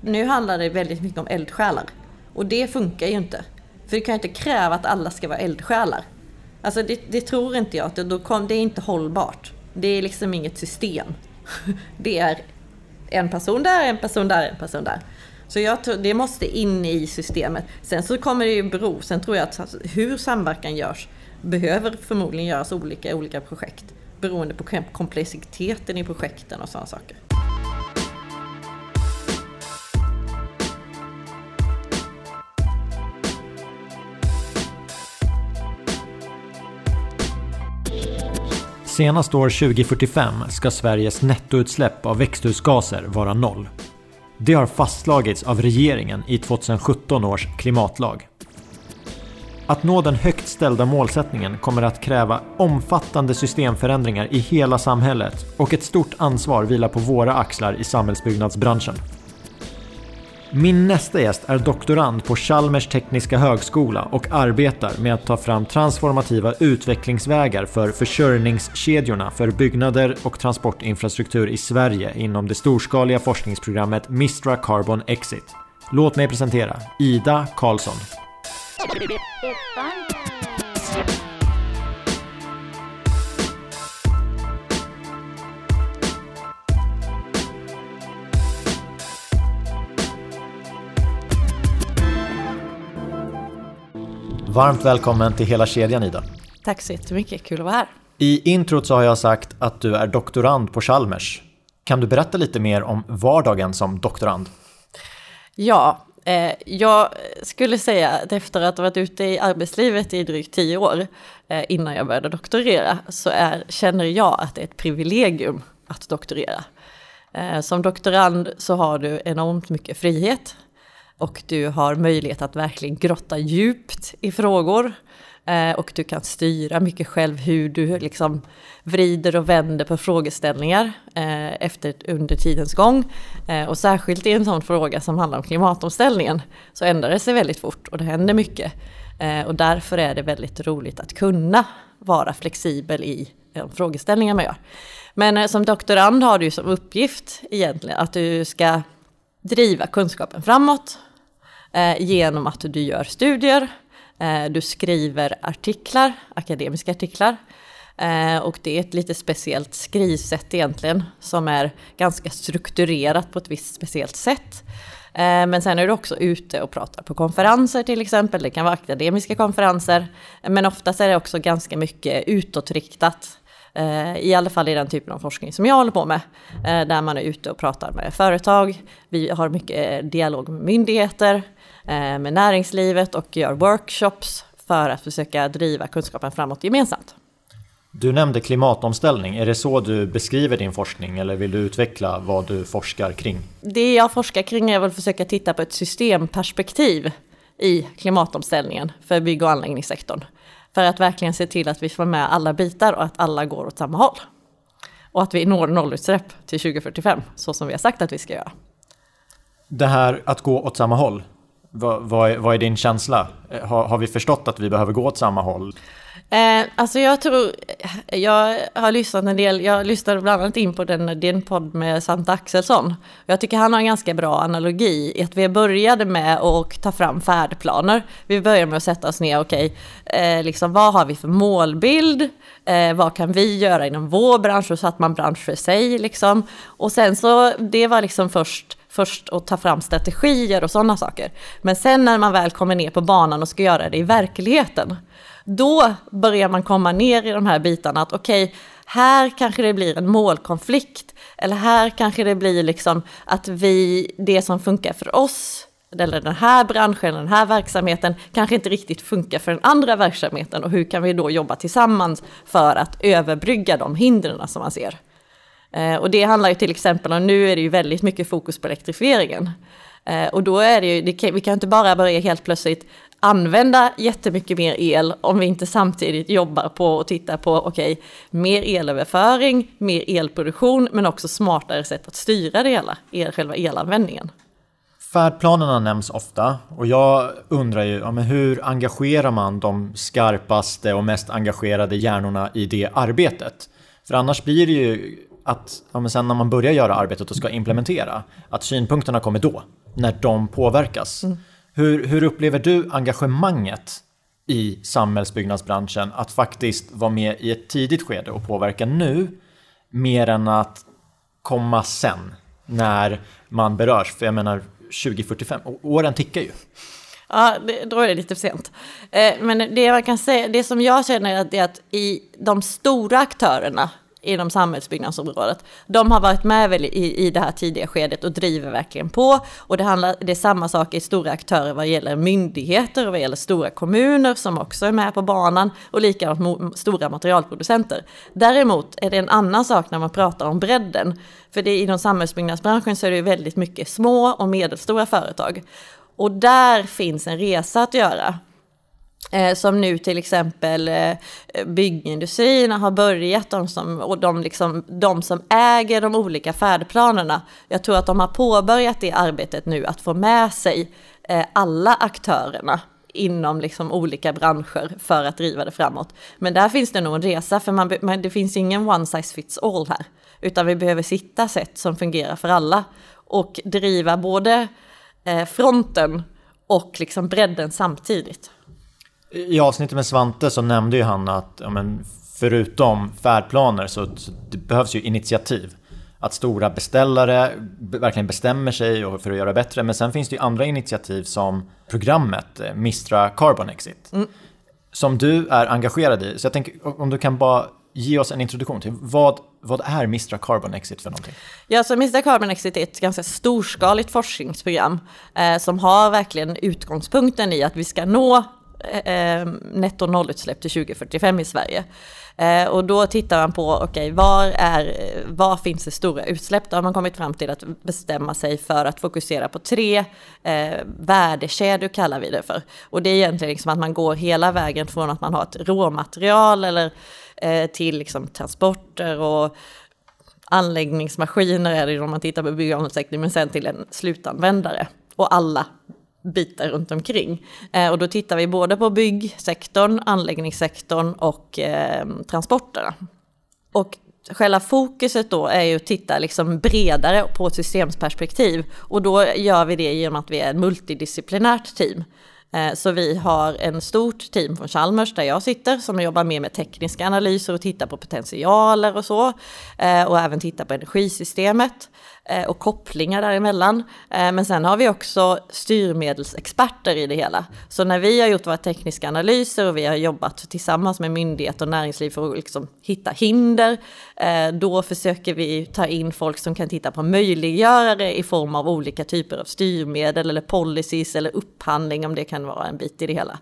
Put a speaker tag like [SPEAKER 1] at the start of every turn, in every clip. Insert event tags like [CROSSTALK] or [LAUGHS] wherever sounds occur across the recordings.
[SPEAKER 1] Nu handlar det väldigt mycket om eldsjälar. Och det funkar ju inte. För du kan ju inte kräva att alla ska vara eldsjälar. Alltså det, det tror inte jag, det, då kom, det är inte hållbart. Det är liksom inget system. [LAUGHS] Det är en person där, en person där, en person där. Så jag tror det måste in i systemet. Sen så kommer det ju bero, sen tror jag att alltså, hur samverkan görs behöver förmodligen göras olika i olika projekt. Beroende på komplexiteten i projekten och sådana saker.
[SPEAKER 2] Senast år 2045 ska Sveriges nettoutsläpp av växthusgaser vara noll. Det har fastslagits av regeringen i 2017 års klimatlag. Att nå den högt ställda målsättningen kommer att kräva omfattande systemförändringar i hela samhället och ett stort ansvar vilar på våra axlar i samhällsbyggnadsbranschen. Min nästa gäst är doktorand på Chalmers tekniska högskola och arbetar med att ta fram transformativa utvecklingsvägar för försörjningskedjorna för byggnader och transportinfrastruktur i Sverige inom det storskaliga forskningsprogrammet Mistra Carbon Exit. Låt mig presentera Ida Karlsson. Varmt välkommen till hela kedjan Ida.
[SPEAKER 1] Tack så jättemycket, kul att vara här.
[SPEAKER 2] I introt så har jag sagt att du är doktorand på Chalmers. Kan du berätta lite mer om vardagen som doktorand?
[SPEAKER 1] Ja, eh, jag skulle säga att efter att ha varit ute i arbetslivet i drygt tio år eh, innan jag började doktorera så är, känner jag att det är ett privilegium att doktorera. Eh, som doktorand så har du enormt mycket frihet och du har möjlighet att verkligen grotta djupt i frågor. Eh, och du kan styra mycket själv hur du liksom vrider och vänder på frågeställningar eh, efter, under tidens gång. Eh, och särskilt i en sån fråga som handlar om klimatomställningen så ändrar det sig väldigt fort och det händer mycket. Och därför är det väldigt roligt att kunna vara flexibel i de frågeställningar man gör. Men som doktorand har du som uppgift egentligen att du ska driva kunskapen framåt Eh, genom att du gör studier, eh, du skriver artiklar, akademiska artiklar. Eh, och det är ett lite speciellt skrivsätt egentligen som är ganska strukturerat på ett visst speciellt sätt. Men sen är du också ute och pratar på konferenser till exempel, det kan vara akademiska konferenser. Men oftast är det också ganska mycket utåtriktat. I alla fall i den typen av forskning som jag håller på med. Där man är ute och pratar med företag. Vi har mycket dialog med myndigheter. Eh, med näringslivet och gör workshops för att försöka driva kunskapen framåt gemensamt.
[SPEAKER 2] Du nämnde klimatomställning. Är det så du beskriver din forskning eller vill du utveckla vad du forskar kring?
[SPEAKER 1] Det jag forskar kring är att försöka titta på ett systemperspektiv i klimatomställningen för bygg och anläggningssektorn. För att verkligen se till att vi får med alla bitar och att alla går åt samma håll. Och att vi når nollutsläpp till 2045, så som vi har sagt att vi ska göra.
[SPEAKER 2] Det här att gå åt samma håll, vad, vad, är, vad är din känsla? Eh, har, har, vi förstått att vi behöver gå åt samma håll?
[SPEAKER 1] Eh, alltså jag tror, jag har lyssnat en del, jag lyssnade bland annat in på den, din podd med Santa Axelsson. Jag tycker han har en ganska bra analogi i att vi började med att ta fram färdplaner. Vi började med att sätta oss ner, okej, okay, eh, liksom, vad har vi för målbild? Eh, vad kan vi göra inom vår bransch? Och så att man bransch för sig liksom. Och sen så, det var liksom först först att ta fram strategier och sådana saker. Men sen när man väl kommer ner på banan och ska göra det i verkligheten, då börjar man komma ner i de här bitarna att okej, okay, här kanske det blir en målkonflikt, eller här kanske det blir liksom att vi, det som funkar för oss, eller den här branschen, den här verksamheten, kanske inte riktigt funkar för den andra verksamheten och hur kan vi då jobba tillsammans för att överbrygga de hindren som man ser. Eh, och det handlar ju till exempel om, nu är det ju väldigt mycket fokus på elektrifieringen. Eh, och då är det ju, det kan, vi kan inte bara börja helt plötsligt använda jättemycket mer el om vi inte samtidigt jobbar på och tittar på, okej, okay, mer elöverföring, mer elproduktion, men också smartare sätt att styra det hela, el, själva elanvändningen.
[SPEAKER 2] Färdplanerna nämns ofta och jag undrar ju ja, men hur engagerar man de skarpaste och mest engagerade hjärnorna i det arbetet? För annars blir det ju att ja, sen när man börjar göra arbetet och ska implementera, att synpunkterna kommer då. när de påverkas. Mm. Hur, hur upplever du engagemanget i samhällsbyggnadsbranschen att faktiskt vara med i ett tidigt skede och påverka nu mer än att komma sen när man berörs? För jag menar 2045, åren tickar ju.
[SPEAKER 1] Ja, det, då är det lite för sent. Eh, men det man kan säga, det som jag känner är att i de stora aktörerna inom samhällsbyggnadsområdet. De har varit med väl i, i det här tidiga skedet och driver verkligen på. Och det, handlar, det är samma sak i stora aktörer vad gäller myndigheter och vad gäller stora kommuner som också är med på banan och likadant stora materialproducenter. Däremot är det en annan sak när man pratar om bredden. För det, inom samhällsbyggnadsbranschen så är det väldigt mycket små och medelstora företag. Och där finns en resa att göra. Eh, som nu till exempel eh, byggindustrierna har börjat, de som, och de, liksom, de som äger de olika färdplanerna. Jag tror att de har påbörjat det arbetet nu, att få med sig eh, alla aktörerna inom liksom olika branscher för att driva det framåt. Men där finns det nog en resa, för man, man, det finns ingen one size fits all här. Utan vi behöver sitta sätt som fungerar för alla och driva både eh, fronten och liksom bredden samtidigt.
[SPEAKER 2] I avsnittet med Svante så nämnde ju han att ja, men, förutom färdplaner så, så det behövs ju initiativ. Att stora beställare verkligen bestämmer sig för att göra bättre. Men sen finns det ju andra initiativ som programmet eh, Mistra Carbon Exit. Mm. Som du är engagerad i. Så jag tänker om du kan bara ge oss en introduktion till vad, vad är Mistra Carbon Exit för någonting?
[SPEAKER 1] Ja, så Mistra Carbon Exit är ett ganska storskaligt forskningsprogram eh, som har verkligen utgångspunkten i att vi ska nå Eh, eh, netto nollutsläpp till 2045 i Sverige. Eh, och då tittar man på, okej, okay, var, var finns det stora utsläpp? Då har man kommit fram till att bestämma sig för att fokusera på tre eh, värdekedjor kallar vi det för. Och det är egentligen liksom att man går hela vägen från att man har ett råmaterial eller eh, till liksom transporter och anläggningsmaskiner är det om man tittar på byggsektorn, men sen till en slutanvändare. Och alla bitar runt omkring. Eh, och då tittar vi både på byggsektorn, anläggningssektorn och eh, transporterna. Och själva fokuset då är ju att titta liksom bredare på ett systemsperspektiv. Och då gör vi det genom att vi är ett multidisciplinärt team. Eh, så vi har en stort team från Chalmers där jag sitter som jobbar mer med tekniska analyser och tittar på potentialer och så. Eh, och även tittar på energisystemet. Eh, och kopplingar däremellan. Eh, men sen har vi också styrmedelsexperter i det hela. Så när vi har gjort våra tekniska analyser och vi har jobbat tillsammans med myndigheter och näringsliv för att liksom hitta hinder, eh, då försöker vi ta in folk som kan titta på möjliggörare i form av olika typer av styrmedel eller policies eller upphandling om det kan vara en bit i det hela.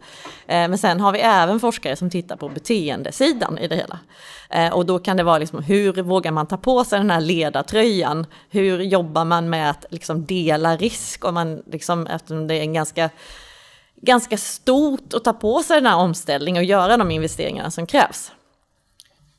[SPEAKER 1] Men sen har vi även forskare som tittar på beteendesidan i det hela. Och då kan det vara liksom hur vågar man ta på sig den här ledartröjan? Hur hur jobbar man med att liksom dela risk? Om man liksom, eftersom det är en ganska, ganska stort att ta på sig den här omställningen och göra de investeringarna som krävs.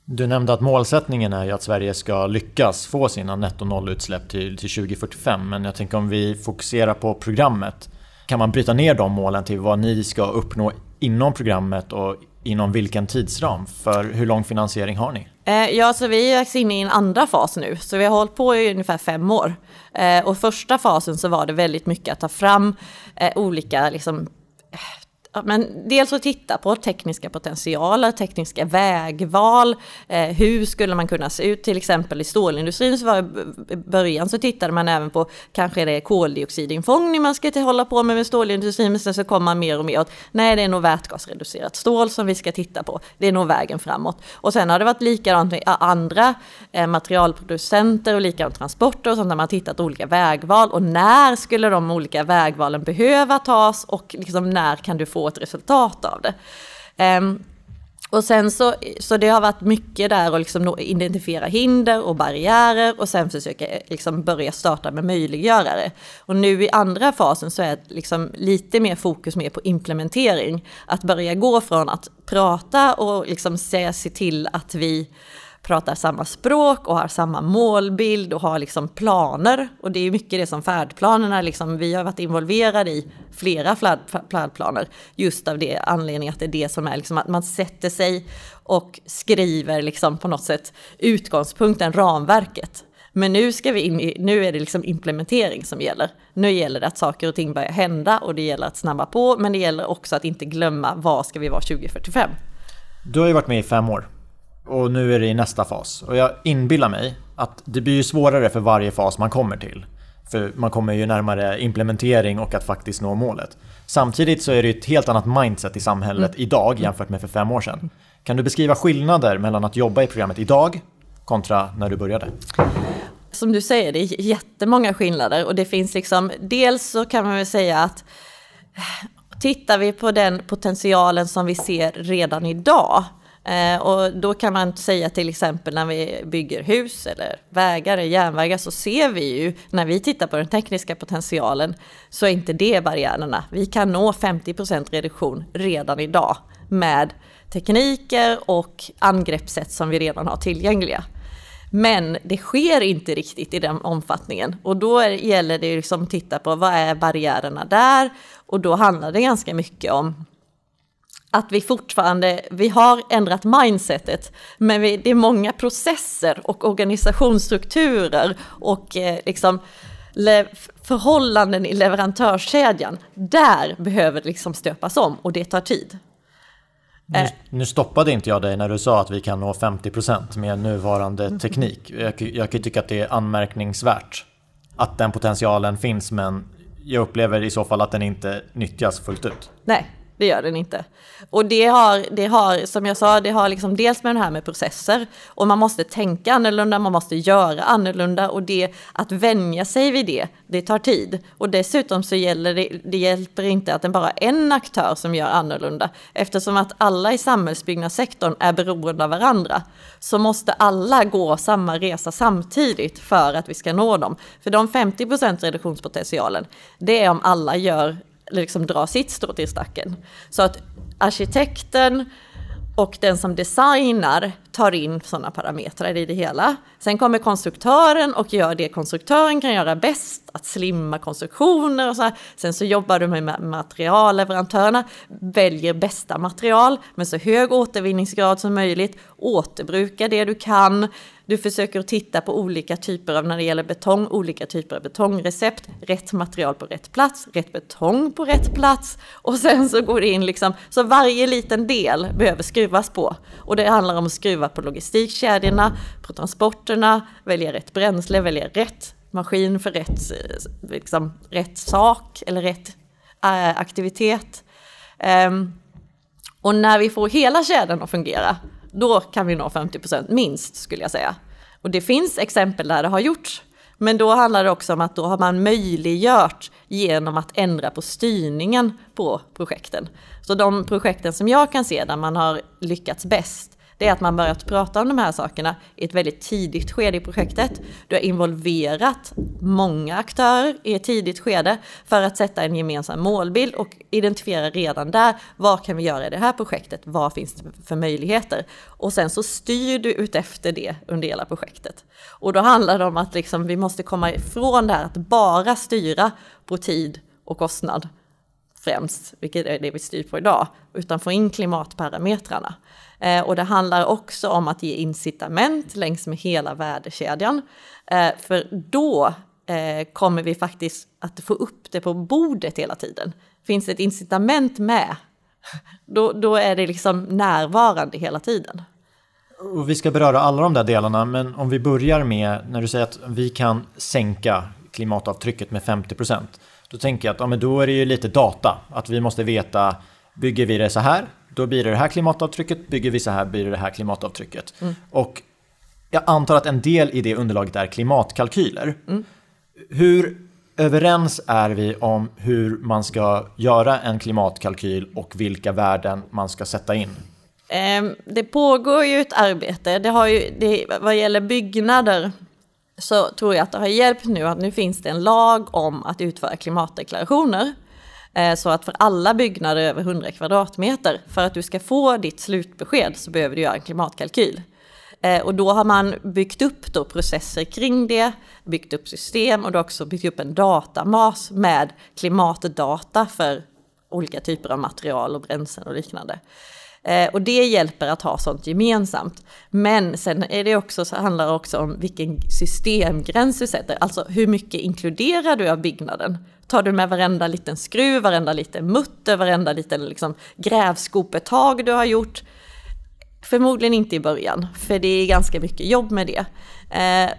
[SPEAKER 2] Du nämnde att målsättningen är att Sverige ska lyckas få sina netto nollutsläpp till, till 2045. Men jag tänker om vi fokuserar på programmet. Kan man bryta ner de målen till vad ni ska uppnå inom programmet och inom vilken tidsram? För hur lång finansiering har ni?
[SPEAKER 1] Eh, ja, så vi är inne i en andra fas nu, så vi har hållit på i ungefär fem år. Eh, och första fasen så var det väldigt mycket att ta fram eh, olika liksom, men dels att titta på tekniska potentialer, tekniska vägval. Eh, hur skulle man kunna se ut? Till exempel i stålindustrin så var i början så tittade man även på kanske det är koldioxidinfångning man ska hålla på med med stålindustrin. Men sen så kommer man mer och mer åt nej det är nog vätgasreducerat stål som vi ska titta på. Det är nog vägen framåt. Och sen har det varit likadant med eh, andra eh, materialproducenter och likadant transporter och sånt där man har tittat olika vägval. Och när skulle de olika vägvalen behöva tas och liksom när kan du få få ett resultat av det. Um, och sen så, så det har varit mycket där att liksom identifiera hinder och barriärer och sen försöka eh, liksom börja starta med möjliggörare. Och nu i andra fasen så är det liksom lite mer fokus mer på implementering. Att börja gå från att prata och liksom se, se till att vi pratar samma språk och har samma målbild och har liksom planer. Och det är mycket det som färdplanerna, liksom, vi har varit involverade i flera färdplaner. Just av det anledningen att det är det som är liksom att man sätter sig och skriver liksom på något sätt utgångspunkten, ramverket. Men nu, ska vi in i, nu är det liksom implementering som gäller. Nu gäller det att saker och ting börjar hända och det gäller att snabba på, men det gäller också att inte glömma var ska vi vara 2045.
[SPEAKER 2] Du har ju varit med i fem år och nu är det i nästa fas. Och jag inbillar mig att det blir ju svårare för varje fas man kommer till. För man kommer ju närmare implementering och att faktiskt nå målet. Samtidigt så är det ett helt annat mindset i samhället mm. idag jämfört med för fem år sedan. Kan du beskriva skillnader mellan att jobba i programmet idag kontra när du började?
[SPEAKER 1] Som du säger, det är jättemånga skillnader och det finns liksom, dels så kan man väl säga att tittar vi på den potentialen som vi ser redan idag Eh, Eh, och då kan man säga till exempel när vi bygger hus eller vägar eller järnvägar så ser vi ju när vi tittar på den tekniska potentialen så är inte det barriärerna. Vi kan nå 50% reduktion redan idag med tekniker och angreppssätt som vi redan har tillgängliga. Men det sker inte riktigt i den omfattningen och då är, gäller det liksom att titta på vad är barriärerna där och då handlar det ganska mycket om att vi fortfarande, vi har ändrat mindsetet, men vi, det är många processer och organisationsstrukturer och eh, liksom förhållanden i leverantörskedjan. Där behöver det liksom stöpas om och det tar tid.
[SPEAKER 2] Nu, nu, stoppade inte jag dig när du sa att vi kan nå 50% med nuvarande mm. teknik. Jag, jag kan tycka att det är anmärkningsvärt att den potentialen finns men jag upplever i så fall att den inte nyttjas fullt ut.
[SPEAKER 1] Nej, det gör den inte. Och det har, det har, som jag sa, det har liksom dels med det här med processer och man måste tänka annorlunda, man måste göra annorlunda och det att vänja sig vid det, det tar tid. Och dessutom så gäller det, det hjälper inte att det bara är en aktör som gör annorlunda. Eftersom att alla i samhällsbyggnadssektorn är beroende av varandra så måste alla gå samma resa samtidigt för att vi ska nå dem. För de 50 procent reduktionspotentialen, det är om alla gör liksom dra sitt strå till stacken. Så att arkitekten och den som designar tar in sådana parametrar i det hela. Sen kommer konstruktören och gör det konstruktören kan göra bäst, att slimma konstruktioner och så här. Sen så jobbar du med materialleverantörerna, väljer bästa material med så hög återvinningsgrad som möjligt, återbruka det du kan, du försöker titta på olika typer av, när det gäller betong, olika typer av betongrecept, rätt material på rätt plats, rätt betong på rätt plats och sen så går det in liksom, så varje liten del behöver skruvas på. Och det handlar om att skruva på logistikkedjorna, på transporterna, välja rätt bränsle, välja rätt maskin för rätt, eh, liksom, rätt sak eller rätt äh, aktivitet. Um, och när vi får hela kedjan att fungera, då kan vi nå 50% minst skulle jag säga. Och det finns exempel där det har gjorts. Men då handlar det också om att då har man möjliggjort genom att ändra på styrningen på projekten. Så de projekten som jag kan se där man har lyckats bäst, det är att man börjat prata om de här sakerna i ett väldigt tidigt skede i projektet. Du har involverat många aktörer i ett tidigt skede för att sätta en gemensam målbild och identifiera redan där vad kan vi göra i det här projektet, vad finns det för möjligheter? Och sen så styr du utefter det under hela projektet. Och då handlar det om att liksom, vi måste komma ifrån det här att bara styra på tid och kostnad främst, vilket är det vi styr på idag, utan få in klimatparametrarna. Eh, och det handlar också om att ge incitament längs med hela värdekedjan. Eh, för då eh, kommer vi faktiskt att få upp det på bordet hela tiden. Finns ett incitament med, då, då är det liksom närvarande hela tiden.
[SPEAKER 2] Och vi ska beröra alla de där delarna, men om vi börjar med när du säger att vi kan sänka klimatavtrycket med 50 procent. Då tänker jag att ja, men då är det ju lite data, att vi måste veta, bygger vi det så här, då blir det det här klimatavtrycket, bygger vi så här blir det det här klimatavtrycket. Mm. Och jag antar att en del i det underlaget är klimatkalkyler. Mm. Hur överens är vi om hur man ska göra en klimatkalkyl och vilka värden man ska sätta in?
[SPEAKER 1] Ehm, det pågår ju ett arbete, det har ju, det, vad gäller byggnader så tror jag att det har hjälpt nu att nu finns det en lag om att utföra klimatdeklarationer. Eh, så att för alla byggnader över 100 kvadratmeter, för att du ska få ditt slutbesked så behöver du göra en klimatkalkyl. Eh, och då har man byggt upp då processer kring det, byggt upp system och då också byggt upp en datamas med klimatdata för olika typer av material och bränslen och liknande. Eh, och det hjälper att ha sånt gemensamt. Men sen är det också, så handlar det också om vilken systemgräns du sätter, alltså hur mycket inkluderar du av byggnaden? Tar du med varenda liten skruv, varenda liten mutter, varenda liten liksom grävskopetag du har gjort? Förmodligen inte i början, för det är ganska mycket jobb med det. Eh,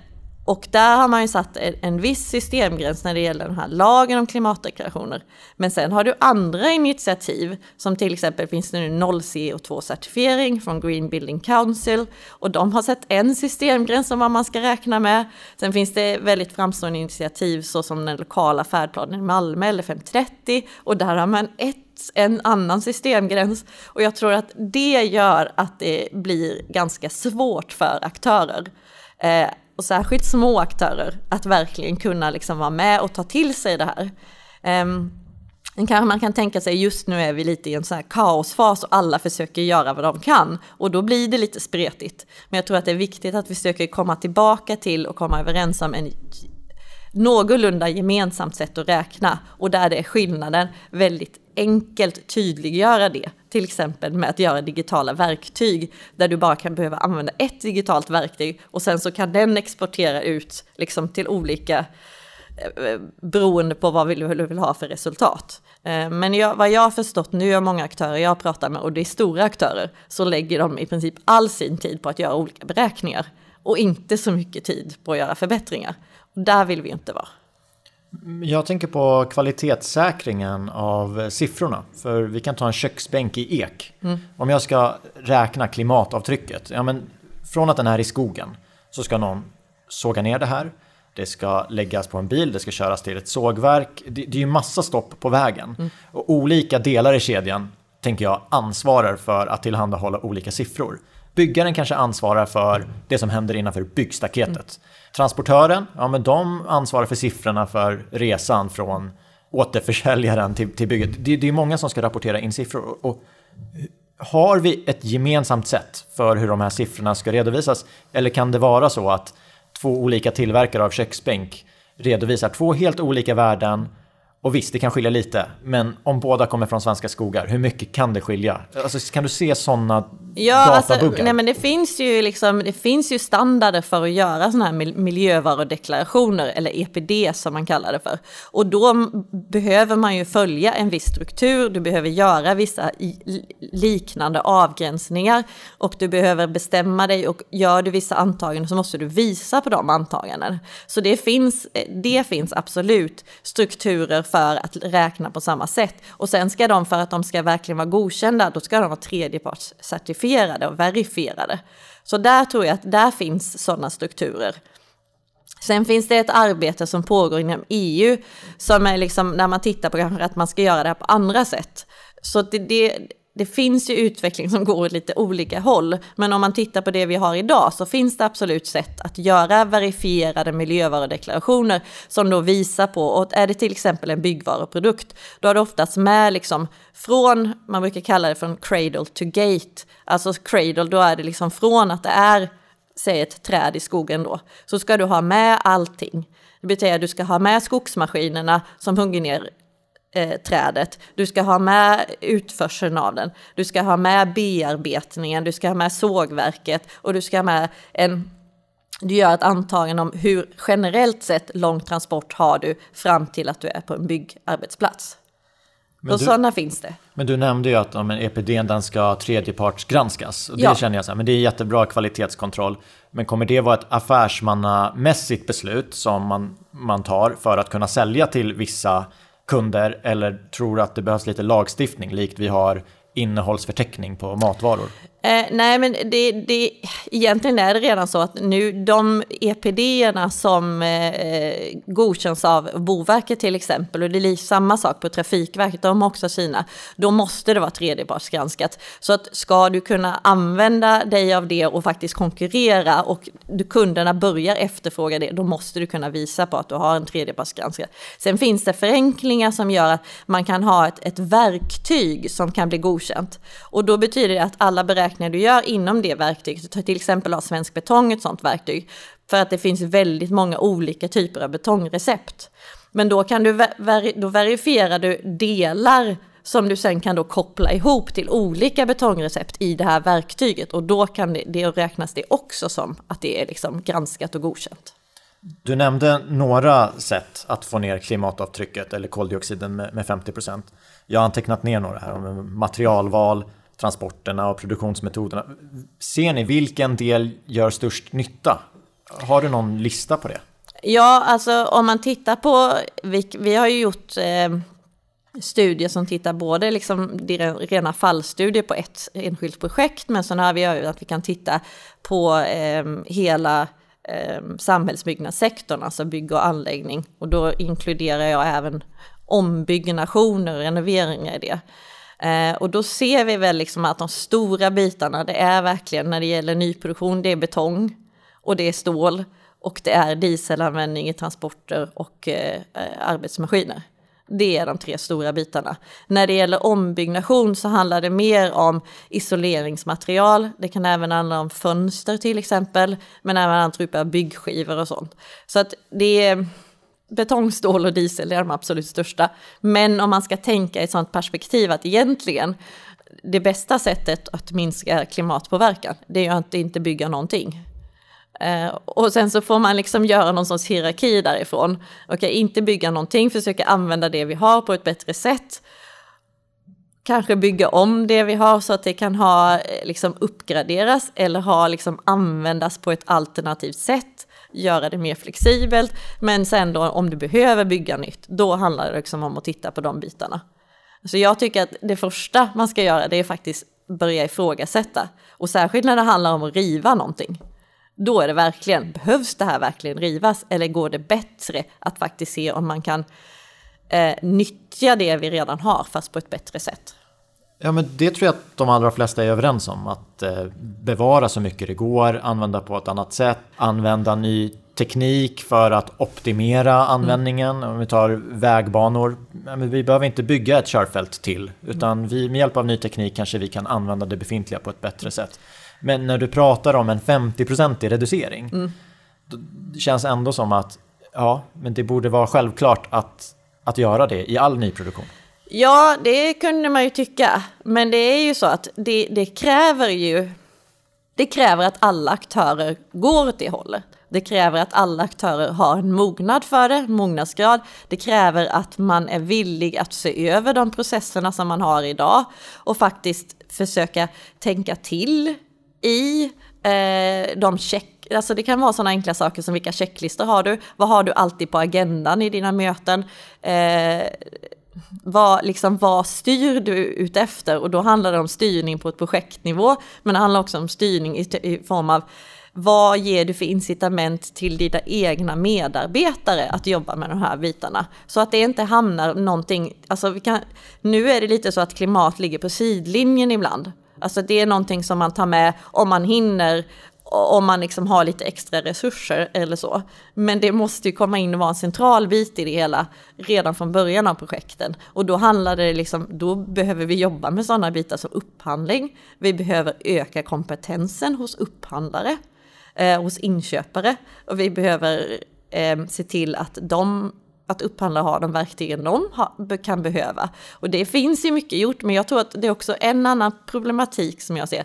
[SPEAKER 1] och där har man ju satt en viss systemgräns när det gäller den här lagen om klimatdeklarationer. Men sen har du andra initiativ, som till exempel finns det nu noll CO2-certifiering från Green Building Council. Och de har sett en systemgräns om vad man ska räkna med. Sen finns det väldigt framstående initiativ såsom den lokala färdplanen i Malmö eller 530. Och där har man ett en annan systemgräns. Och jag tror att det gör att det blir ganska svårt för aktörer. Eh, och särskilt små aktörer, att verkligen kunna liksom vara med och ta till sig det här. Um, kanske man kan tänka sig just nu är vi lite i en sån här kaosfas och alla försöker göra vad de kan och då blir det lite spretigt. Men jag tror att det är viktigt att vi försöker komma tillbaka till och komma överens om en någorlunda gemensamt sätt att räkna och där det är skillnaden väldigt enkelt tydliggöra det. Till exempel med att göra digitala verktyg där du bara kan behöva använda ett digitalt verktyg och sen så kan den exportera ut liksom till olika eh, eh, beroende på vad du vill ha för resultat. Eh, men jag, vad jag har förstått nu av många aktörer jag pratar med, och det är stora aktörer, så lägger de i princip all sin tid på att göra olika beräkningar och inte så mycket tid på att göra förbättringar. Där vill vi inte vara.
[SPEAKER 2] Jag tänker på kvalitetssäkringen av siffrorna. För vi kan ta en köksbänk i ek. Mm. Om jag ska räkna klimatavtrycket. Ja, men från att den är i skogen så ska någon såga ner det här. Det ska läggas på en bil, det ska köras till ett sågverk. Det, det är ju massa stopp på vägen. Mm. Och olika delar i kedjan, tänker jag, ansvarar för att tillhandahålla olika siffror. Byggaren kanske ansvarar för det som händer innanför byggstaketet. Mm. Transportören, ja men de ansvarar för siffrorna för resan från återförsäljaren till, till bygget. Det, det är många som ska rapportera in siffror. Och, och har vi ett gemensamt sätt för hur de här siffrorna ska redovisas? Eller kan det vara så att två olika tillverkare av köksbänk redovisar två helt olika värden och visst, det kan skilja lite, men om båda kommer från svenska skogar, hur mycket kan det skilja? Alltså, kan du se sådana
[SPEAKER 1] ja, alltså, nej, men det finns ju liksom, det finns ju standarder för att göra sådana här miljövarudeklarationer, eller EPD som man kallar det för. Och då behöver man ju följa en viss struktur, du behöver göra vissa liknande avgränsningar och du behöver bestämma dig och gör du vissa antaganden så måste du visa på de antaganden. Så det finns, det finns absolut strukturer för för att räkna på samma sätt. Och sen ska de, för att de ska verkligen vara godkända, då ska de vara tredjepartscertifierade och verifierade. Så där tror jag att där finns sådana strukturer. Sen finns det ett arbete som pågår inom EU som är liksom när man tittar på att man ska göra det här på andra sätt. Så det, det, det finns ju utveckling som går åt lite olika håll. Men om man tittar på det vi har idag så finns det absolut sätt att göra verifierade miljövarudeklarationer som då visar på, och är det till exempel en byggvaruprodukt, då är det oftast med liksom från, man brukar kalla det från cradle to gate. Alltså cradle, då är det liksom från att det är, säg ett träd i skogen då, så ska du ha med allting. Det betyder att du ska ha med skogsmaskinerna som hugger ner eh, trädet. Du ska ha med utförseln av den. Du ska ha med bearbetningen, du ska ha med sågverket och du ska ha med en du gör ett antagande om hur generellt sett lång transport har du fram till att du är på en byggarbetsplats. Men och du, sådana finns det.
[SPEAKER 2] Men du nämnde ju att om en EPD den ska tredjepartsgranskas. Och det ja. känner jag så här, men det är jättebra kvalitetskontroll. Men kommer det vara ett affärsmannamässigt beslut som man, man tar för att kunna sälja till vissa kunder eller tror att det behövs lite lagstiftning likt vi har innehållsförteckning på matvaror?
[SPEAKER 1] Eh, nej, men det, det, egentligen är det redan så att nu de EPD-erna som eh, godkänns av Boverket till exempel, och det är samma sak på Trafikverket, de har också sina, då måste det vara tredjepartsgranskat. Så att ska du kunna använda dig av det och faktiskt konkurrera och du, kunderna börjar efterfråga det, då måste du kunna visa på att du har en tredjepartsgranskat. Sen finns det förenklingar som gör att man kan ha ett, ett verktyg som kan bli godkänt. Och då betyder det att alla beräkningar beräkningar du gör inom det verktyget, till exempel har Svensk Betong ett sådant verktyg, för att det finns väldigt många olika typer av betongrecept. Men då, kan du, då verifierar du delar som du sen kan då koppla ihop till olika betongrecept i det här verktyget och då kan det, det räknas det också som att det är liksom granskat och godkänt.
[SPEAKER 2] Du nämnde några sätt att få ner klimatavtrycket eller koldioxiden med, med 50 procent. Jag har antecknat ner några här om materialval, transporterna och produktionsmetoderna. Ser ni vilken del gör störst nytta? Har du någon lista på det?
[SPEAKER 1] Ja, alltså om man tittar på, vi, vi har ju gjort eh, studier som tittar både liksom rena fallstudier på ett enskilt projekt, men sen har vi att vi kan titta på eh, hela eh, samhällsbyggnadssektorn, alltså bygg och anläggning. Och då inkluderar jag även ombyggnationer och renoveringar i det. Eh, och då ser vi väl liksom att de stora bitarna, det är verkligen när det gäller nyproduktion, det är betong och det är stål och det är dieselanvändning i transporter och eh, eh arbetsmaskiner. Det är de tre stora bitarna. När det gäller ombyggnation så handlar det mer om isoleringsmaterial. Det kan även handla om fönster till exempel, men även andra typer av byggskivor och sånt. Så att det är betong, stål och diesel är de absolut största. Men om man ska tänka i ett sådant perspektiv att egentligen det bästa sättet att minska klimatpåverkan, det är ju att inte bygga någonting. Eh, och sen så får man liksom göra någon sorts hierarki därifrån. Okej, inte bygga någonting, försöka använda det vi har på ett bättre sätt. Kanske bygga om det vi har så att det kan ha, eh, liksom uppgraderas eller ha, liksom användas på ett alternativt sätt. Göra det mer flexibelt. Men sen då om du behöver bygga nytt, då handlar det liksom om att titta på de bitarna. Så jag tycker att det första man ska göra det är faktiskt börja ifrågasätta. Och särskilt när det handlar om att riva någonting. Då är det verkligen, behövs det här verkligen rivas eller går det bättre att faktiskt se om man kan eh, nyttja det vi redan har fast på ett bättre sätt?
[SPEAKER 2] Ja, men det tror jag att de allra flesta är överens om. Att eh, bevara så mycket det går, använda på ett annat sätt, använda ny teknik för att optimera användningen. Mm. Om vi tar vägbanor, vi behöver inte bygga ett körfält till, utan vi, med hjälp av ny teknik kanske vi kan använda det befintliga på ett bättre sätt. Men när du pratar om en 50-procentig reducering, mm. det känns ändå som att ja, men det borde vara självklart att, att göra det i all nyproduktion.
[SPEAKER 1] Ja, det kunde man ju tycka. Men det är ju så att det, det kräver ju det kräver att alla aktörer går åt det hållet. Det kräver att alla aktörer har en mognad för det, mognadsgrad. Det kräver att man är villig att se över de processerna som man har idag och faktiskt försöka tänka till i eh, de check Alltså det kan vara sådana enkla saker som vilka checklistor har du? Vad har du alltid på agendan i dina möten? Eh, vad, liksom, vad styr du ut efter? Och då handlar det om styrning på ett projektnivå, men det handlar också om styrning i, i form av vad ger du för incitament till dina egna medarbetare att jobba med de här bitarna? Så att det inte hamnar någonting, alltså vi kan, nu är det lite så att klimat ligger på sidlinjen ibland. Alltså det är någonting som man tar med om man hinner, om man liksom har lite extra resurser eller så. Men det måste ju komma in och vara en central bit i det hela redan från början av projekten. Och då handlar det liksom, då behöver vi jobba med sådana bitar som upphandling. Vi behöver öka kompetensen hos upphandlare, eh, hos inköpare. Och vi behöver eh, se till att de att upphandla har de verktygen de kan behöva. Och det finns ju mycket gjort, men jag tror att det är också en annan problematik som jag ser.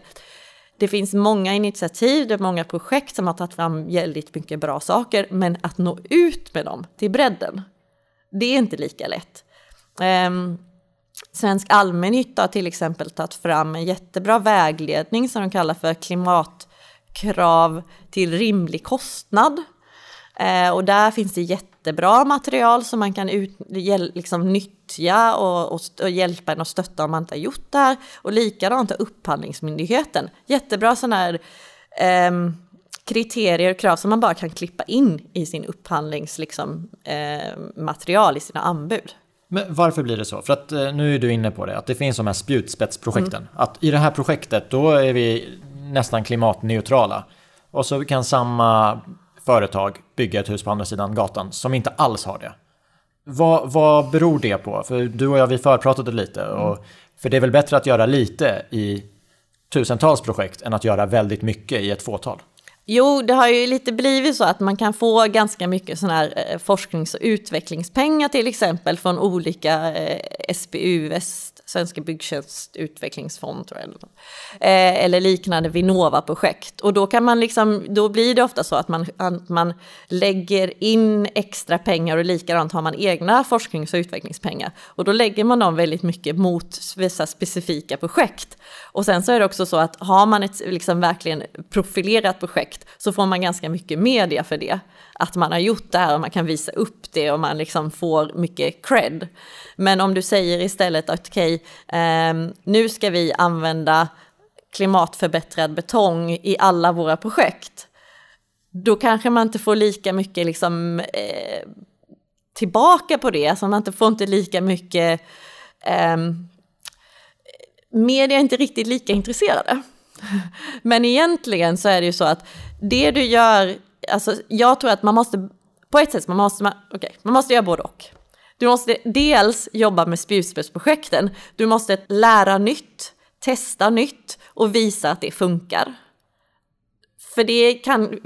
[SPEAKER 1] Det finns många initiativ, det är många projekt som har tagit fram väldigt mycket bra saker, men att nå ut med dem till bredden, det är inte lika lätt. Um, Svensk allmännytta har till exempel tagit fram en jättebra vägledning som de kallar för klimatkrav till rimlig kostnad. Eh, och där finns det jättebra material som man kan ut, liksom nyttja och, och, och, hjälpa en och stötta om man inte har gjort det här. Och likadant har Upphandlingsmyndigheten. Jättebra sådana här eh, kriterier och krav som man bara kan klippa in i sin upphandlingsmaterial liksom, eh, i sina anbud.
[SPEAKER 2] Men varför blir det så? För att eh, nu är du inne på det, att det finns de här spjutspetsprojekten. Mm. Att i det här projektet, då är vi nästan klimatneutrala. Och så kan samma företag bygga ett hus på andra sidan gatan som inte alls har det. Vad, vad beror det på? För du och jag, vi förpratade lite. Och, mm. För det är väl bättre att göra lite i tusentals projekt än att göra väldigt mycket i ett fåtal?
[SPEAKER 1] Jo, det har ju lite blivit så att man kan få ganska mycket sådana här eh, forsknings och utvecklingspengar till exempel från olika eh, SBU, Svenska Svenska byggtjänstutvecklingsfond tror jag. Eh, eller liknande Vinnova-projekt. Och då kan man liksom, då blir det ofta så att man, att man lägger in extra pengar och likadant har man egna forsknings och utvecklingspengar. Och då lägger man dem väldigt mycket mot vissa specifika projekt. Och sen så är det också så att har man ett liksom verkligen profilerat projekt så får man ganska mycket media för det. Att man har gjort det här och man kan visa upp det och man liksom får mycket cred. Men om du säger istället att okej, okay, eh, nu ska vi använda klimatförbättrad betong i alla våra projekt. Då kanske man inte får lika mycket liksom, eh, tillbaka på det, alltså man inte får inte lika mycket eh, media är inte riktigt lika intresserade. Men egentligen så är det ju så att det du gör, alltså jag tror att man måste, på ett sätt, man måste, man, okay, man måste göra både och. Du måste dels jobba med spjutspetsprojekten, du måste lära nytt, testa nytt och visa att det funkar. För det kan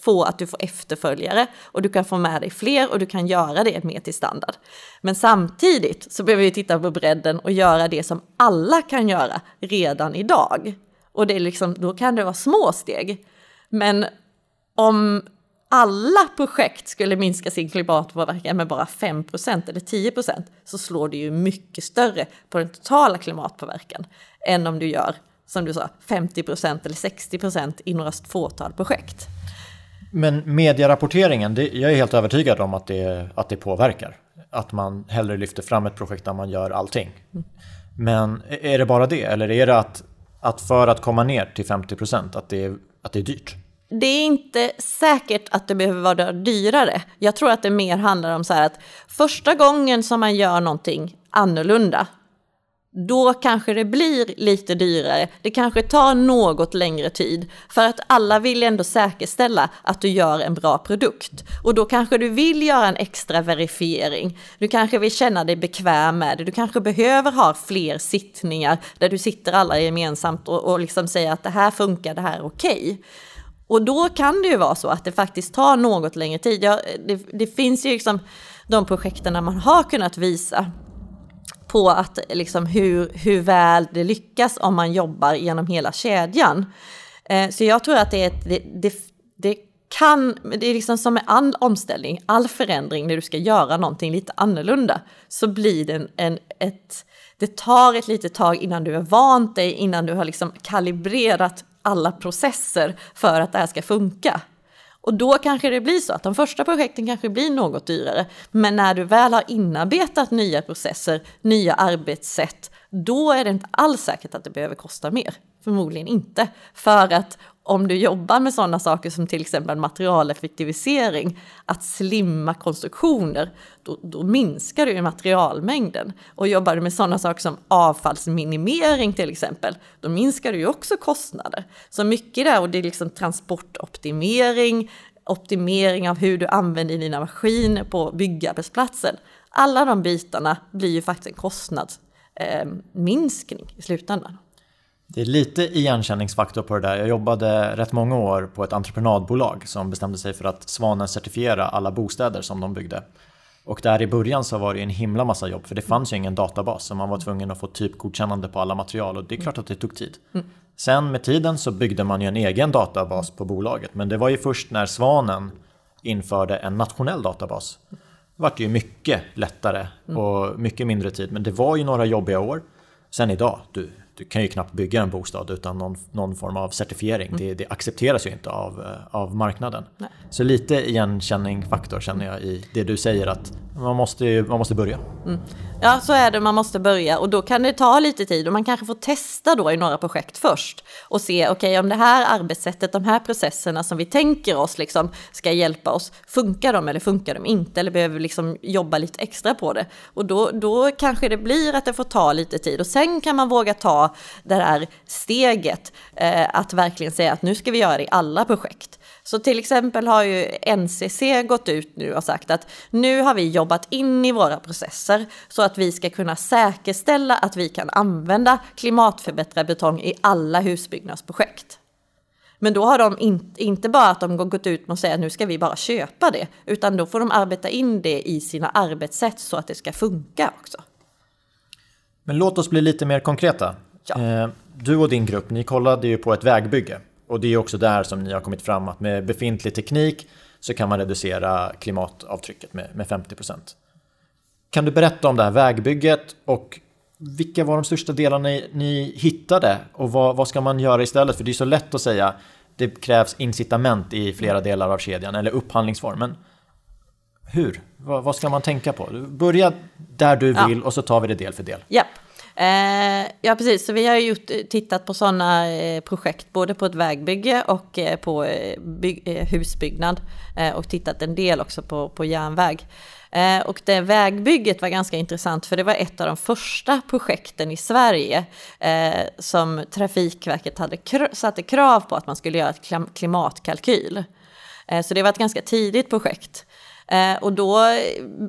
[SPEAKER 1] få att du får efterföljare och du kan få med dig fler och du kan göra det mer till standard. Men samtidigt så behöver vi titta på bredden och göra det som alla kan göra redan idag. Och det är liksom, då kan det vara små steg. Men om alla projekt skulle minska sin klimatpåverkan med bara 5% eller 10% så slår det ju mycket större på den totala klimatpåverkan än om du gör, som du sa, 50% eller 60% i några fåtal projekt.
[SPEAKER 2] Men medierapporteringen, det, jag är helt övertygad om att det, att det påverkar. Att man hellre lyfter fram ett projekt där man gör allting. Men är det bara det? Eller är det att, att för att komma ner till 50 procent, att, det, att det är dyrt?
[SPEAKER 1] Det är inte säkert att det behöver vara dyrare. Jag tror att det mer handlar om så här att första gången som man gör någonting annorlunda, då kanske det blir lite dyrare. Det kanske tar något längre tid för att alla vill ändå säkerställa att du gör en bra produkt. Och då kanske du vill göra en extra verifiering. Du kanske vill känna dig bekväm med det. Du kanske behöver ha fler sittningar där du sitter alla gemensamt och, och liksom säger att det här funkar, det här är okej. Okay. Och då kan det ju vara så att det faktiskt tar något längre tid. Ja, det, det finns ju liksom de projekten man har kunnat visa på att, liksom, hur, hur väl det lyckas om man jobbar genom hela kedjan. Eh, så jag tror att det, är ett, det, det, det kan, det är liksom som med all omställning, all förändring när du ska göra någonting lite annorlunda, så blir det en, en ett, det tar ett litet tag innan du är vant dig, innan du har liksom kalibrerat alla processer för att det här ska funka. Och då kanske det blir så att de första projekten kanske blir något dyrare. Men när du väl har inarbetat nya processer, nya arbetssätt, då är det inte alls säkert att det behöver kosta mer. Förmodligen inte. För att om du jobbar med sådana saker som till exempel materialeffektivisering, att slimma konstruktioner, då, då minskar du ju materialmängden. Och jobbar du med sådana saker som avfallsminimering till exempel, då minskar du ju också kostnader. Så mycket där, och det är liksom transportoptimering, optimering av hur du använder dina maskiner på byggarbetsplatsen. Alla de bitarna blir ju faktiskt en kostnadsminskning eh, i slutändan.
[SPEAKER 2] Det är lite igenkänningsfaktor på det där. Jag jobbade rätt många år på ett entreprenadbolag som bestämde sig för att Svanen certifiera alla bostäder som de byggde. Och där i början så var det en himla massa jobb för det fanns ju ingen databas så man var tvungen att få typgodkännande på alla material och det är klart att det tog tid. Mm. Sen med tiden så byggde man ju en egen databas på bolaget men det var ju först när Svanen införde en nationell databas. Det vart ju mycket lättare och mycket mindre tid men det var ju några jobbiga år. Sen idag, du, du kan ju knappt bygga en bostad utan någon, någon form av certifiering. Mm. Det, det, accepteras ju inte av, eh, av marknaden. Nej. Så lite igenkänningfaktor känner jag i det du säger att man måste, man måste börja. Mm.
[SPEAKER 1] Ja, så är det, man måste börja och då kan det ta lite tid och man kanske får testa då i några projekt först och se, okej, okay, om det här arbetssättet, de här processerna som vi tänker oss liksom ska hjälpa oss, funkar de eller funkar de inte eller behöver vi liksom jobba lite extra på det? Och då, då kanske det blir att det får ta lite tid och sen kan man våga ta det här steget eh, att verkligen säga att nu ska vi göra det i alla projekt. Så till exempel har ju NCC gått ut nu och sagt att nu har vi jobbat in i våra processer så att vi ska kunna säkerställa att vi kan använda klimatförbättrad betong i alla husbyggnadsprojekt. Men då har de in, inte bara att de gått ut och säger att nu ska vi bara köpa det, utan då får de arbeta in det i sina arbetssätt så att det ska funka också.
[SPEAKER 2] Men låt oss bli lite mer konkreta.
[SPEAKER 1] Ja.
[SPEAKER 2] Eh, du och din grupp, ni kollade ju på ett vägbygge. Och det är också där som ni har kommit fram att med befintlig teknik så kan man reducera klimatavtrycket med, med 50%. Kan du berätta om det här vägbygget och vilka var de största delarna ni, ni hittade och vad, vad ska man göra istället? För det är så lätt att säga det krävs incitament i flera delar av kedjan eller upphandlingsformen. Hur? Vad, vad ska man tänka på? Börja där du vill ja. och så tar vi det del för del.
[SPEAKER 1] Japp. Eh, ja, precis. Så vi har gjort, tittat på sådana eh, projekt, både på ett vägbygge och eh, på eh, byg, eh, husbyggnad. Eh, och tittat en del också på, på järnväg. Eh, och det vägbygget var ganska intressant för det var ett av de första projekten i Sverige eh, som Trafikverket hade kr satte krav på att man skulle göra ett klimatkalkyl. så det var ett ganska tidigt projekt. Eh, och då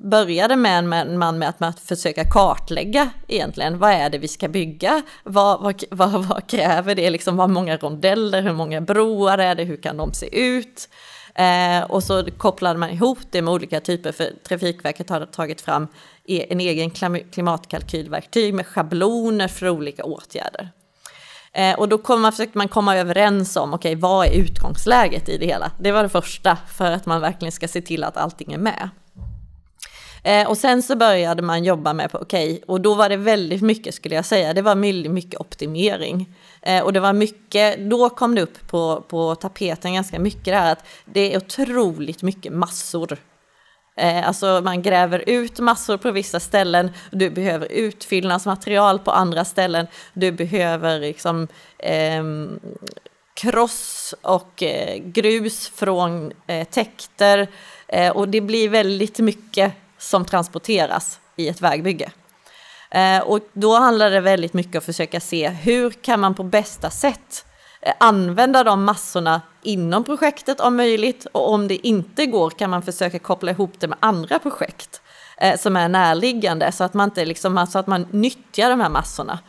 [SPEAKER 1] började man med, man med att, man försöka kartlägga egentligen, vad är det vi ska bygga? Vad, vad, vad, vad kräver det? Liksom, vad många rondeller, hur många broar är det, hur kan de se ut? Eh, och så kopplade man ihop det med olika typer, för Trafikverket har tagit fram e, en egen klimatkalkylverktyg med schabloner för olika åtgärder. Eh, och då kom man, försökte man komma överens om, okej, okay, vad är utgångsläget i det hela? Det var det första, för att man verkligen ska se till att allting är med. Eh, och sen så började man jobba med, okej, okay, och då var det väldigt mycket skulle jag säga, det var mycket optimering. Eh, och det var mycket, då kom det upp på, på tapeten ganska mycket det här att det är otroligt mycket massor Eh, alltså man gräver ut massor på vissa ställen, du behöver utfyllnadsmaterial på andra ställen, du behöver liksom eh, kross och eh, grus från eh, täkter. Eh, och det blir väldigt mycket som transporteras i ett vägbygge. Eh, och då handlar det väldigt mycket om att försöka se hur kan man på bästa sätt Eh, Eh, använda de massorna inom projektet om möjligt och om det inte går kan man försöka koppla ihop det med andra projekt eh, som är närliggande så att man inte liksom, så att man nyttjar de här massorna.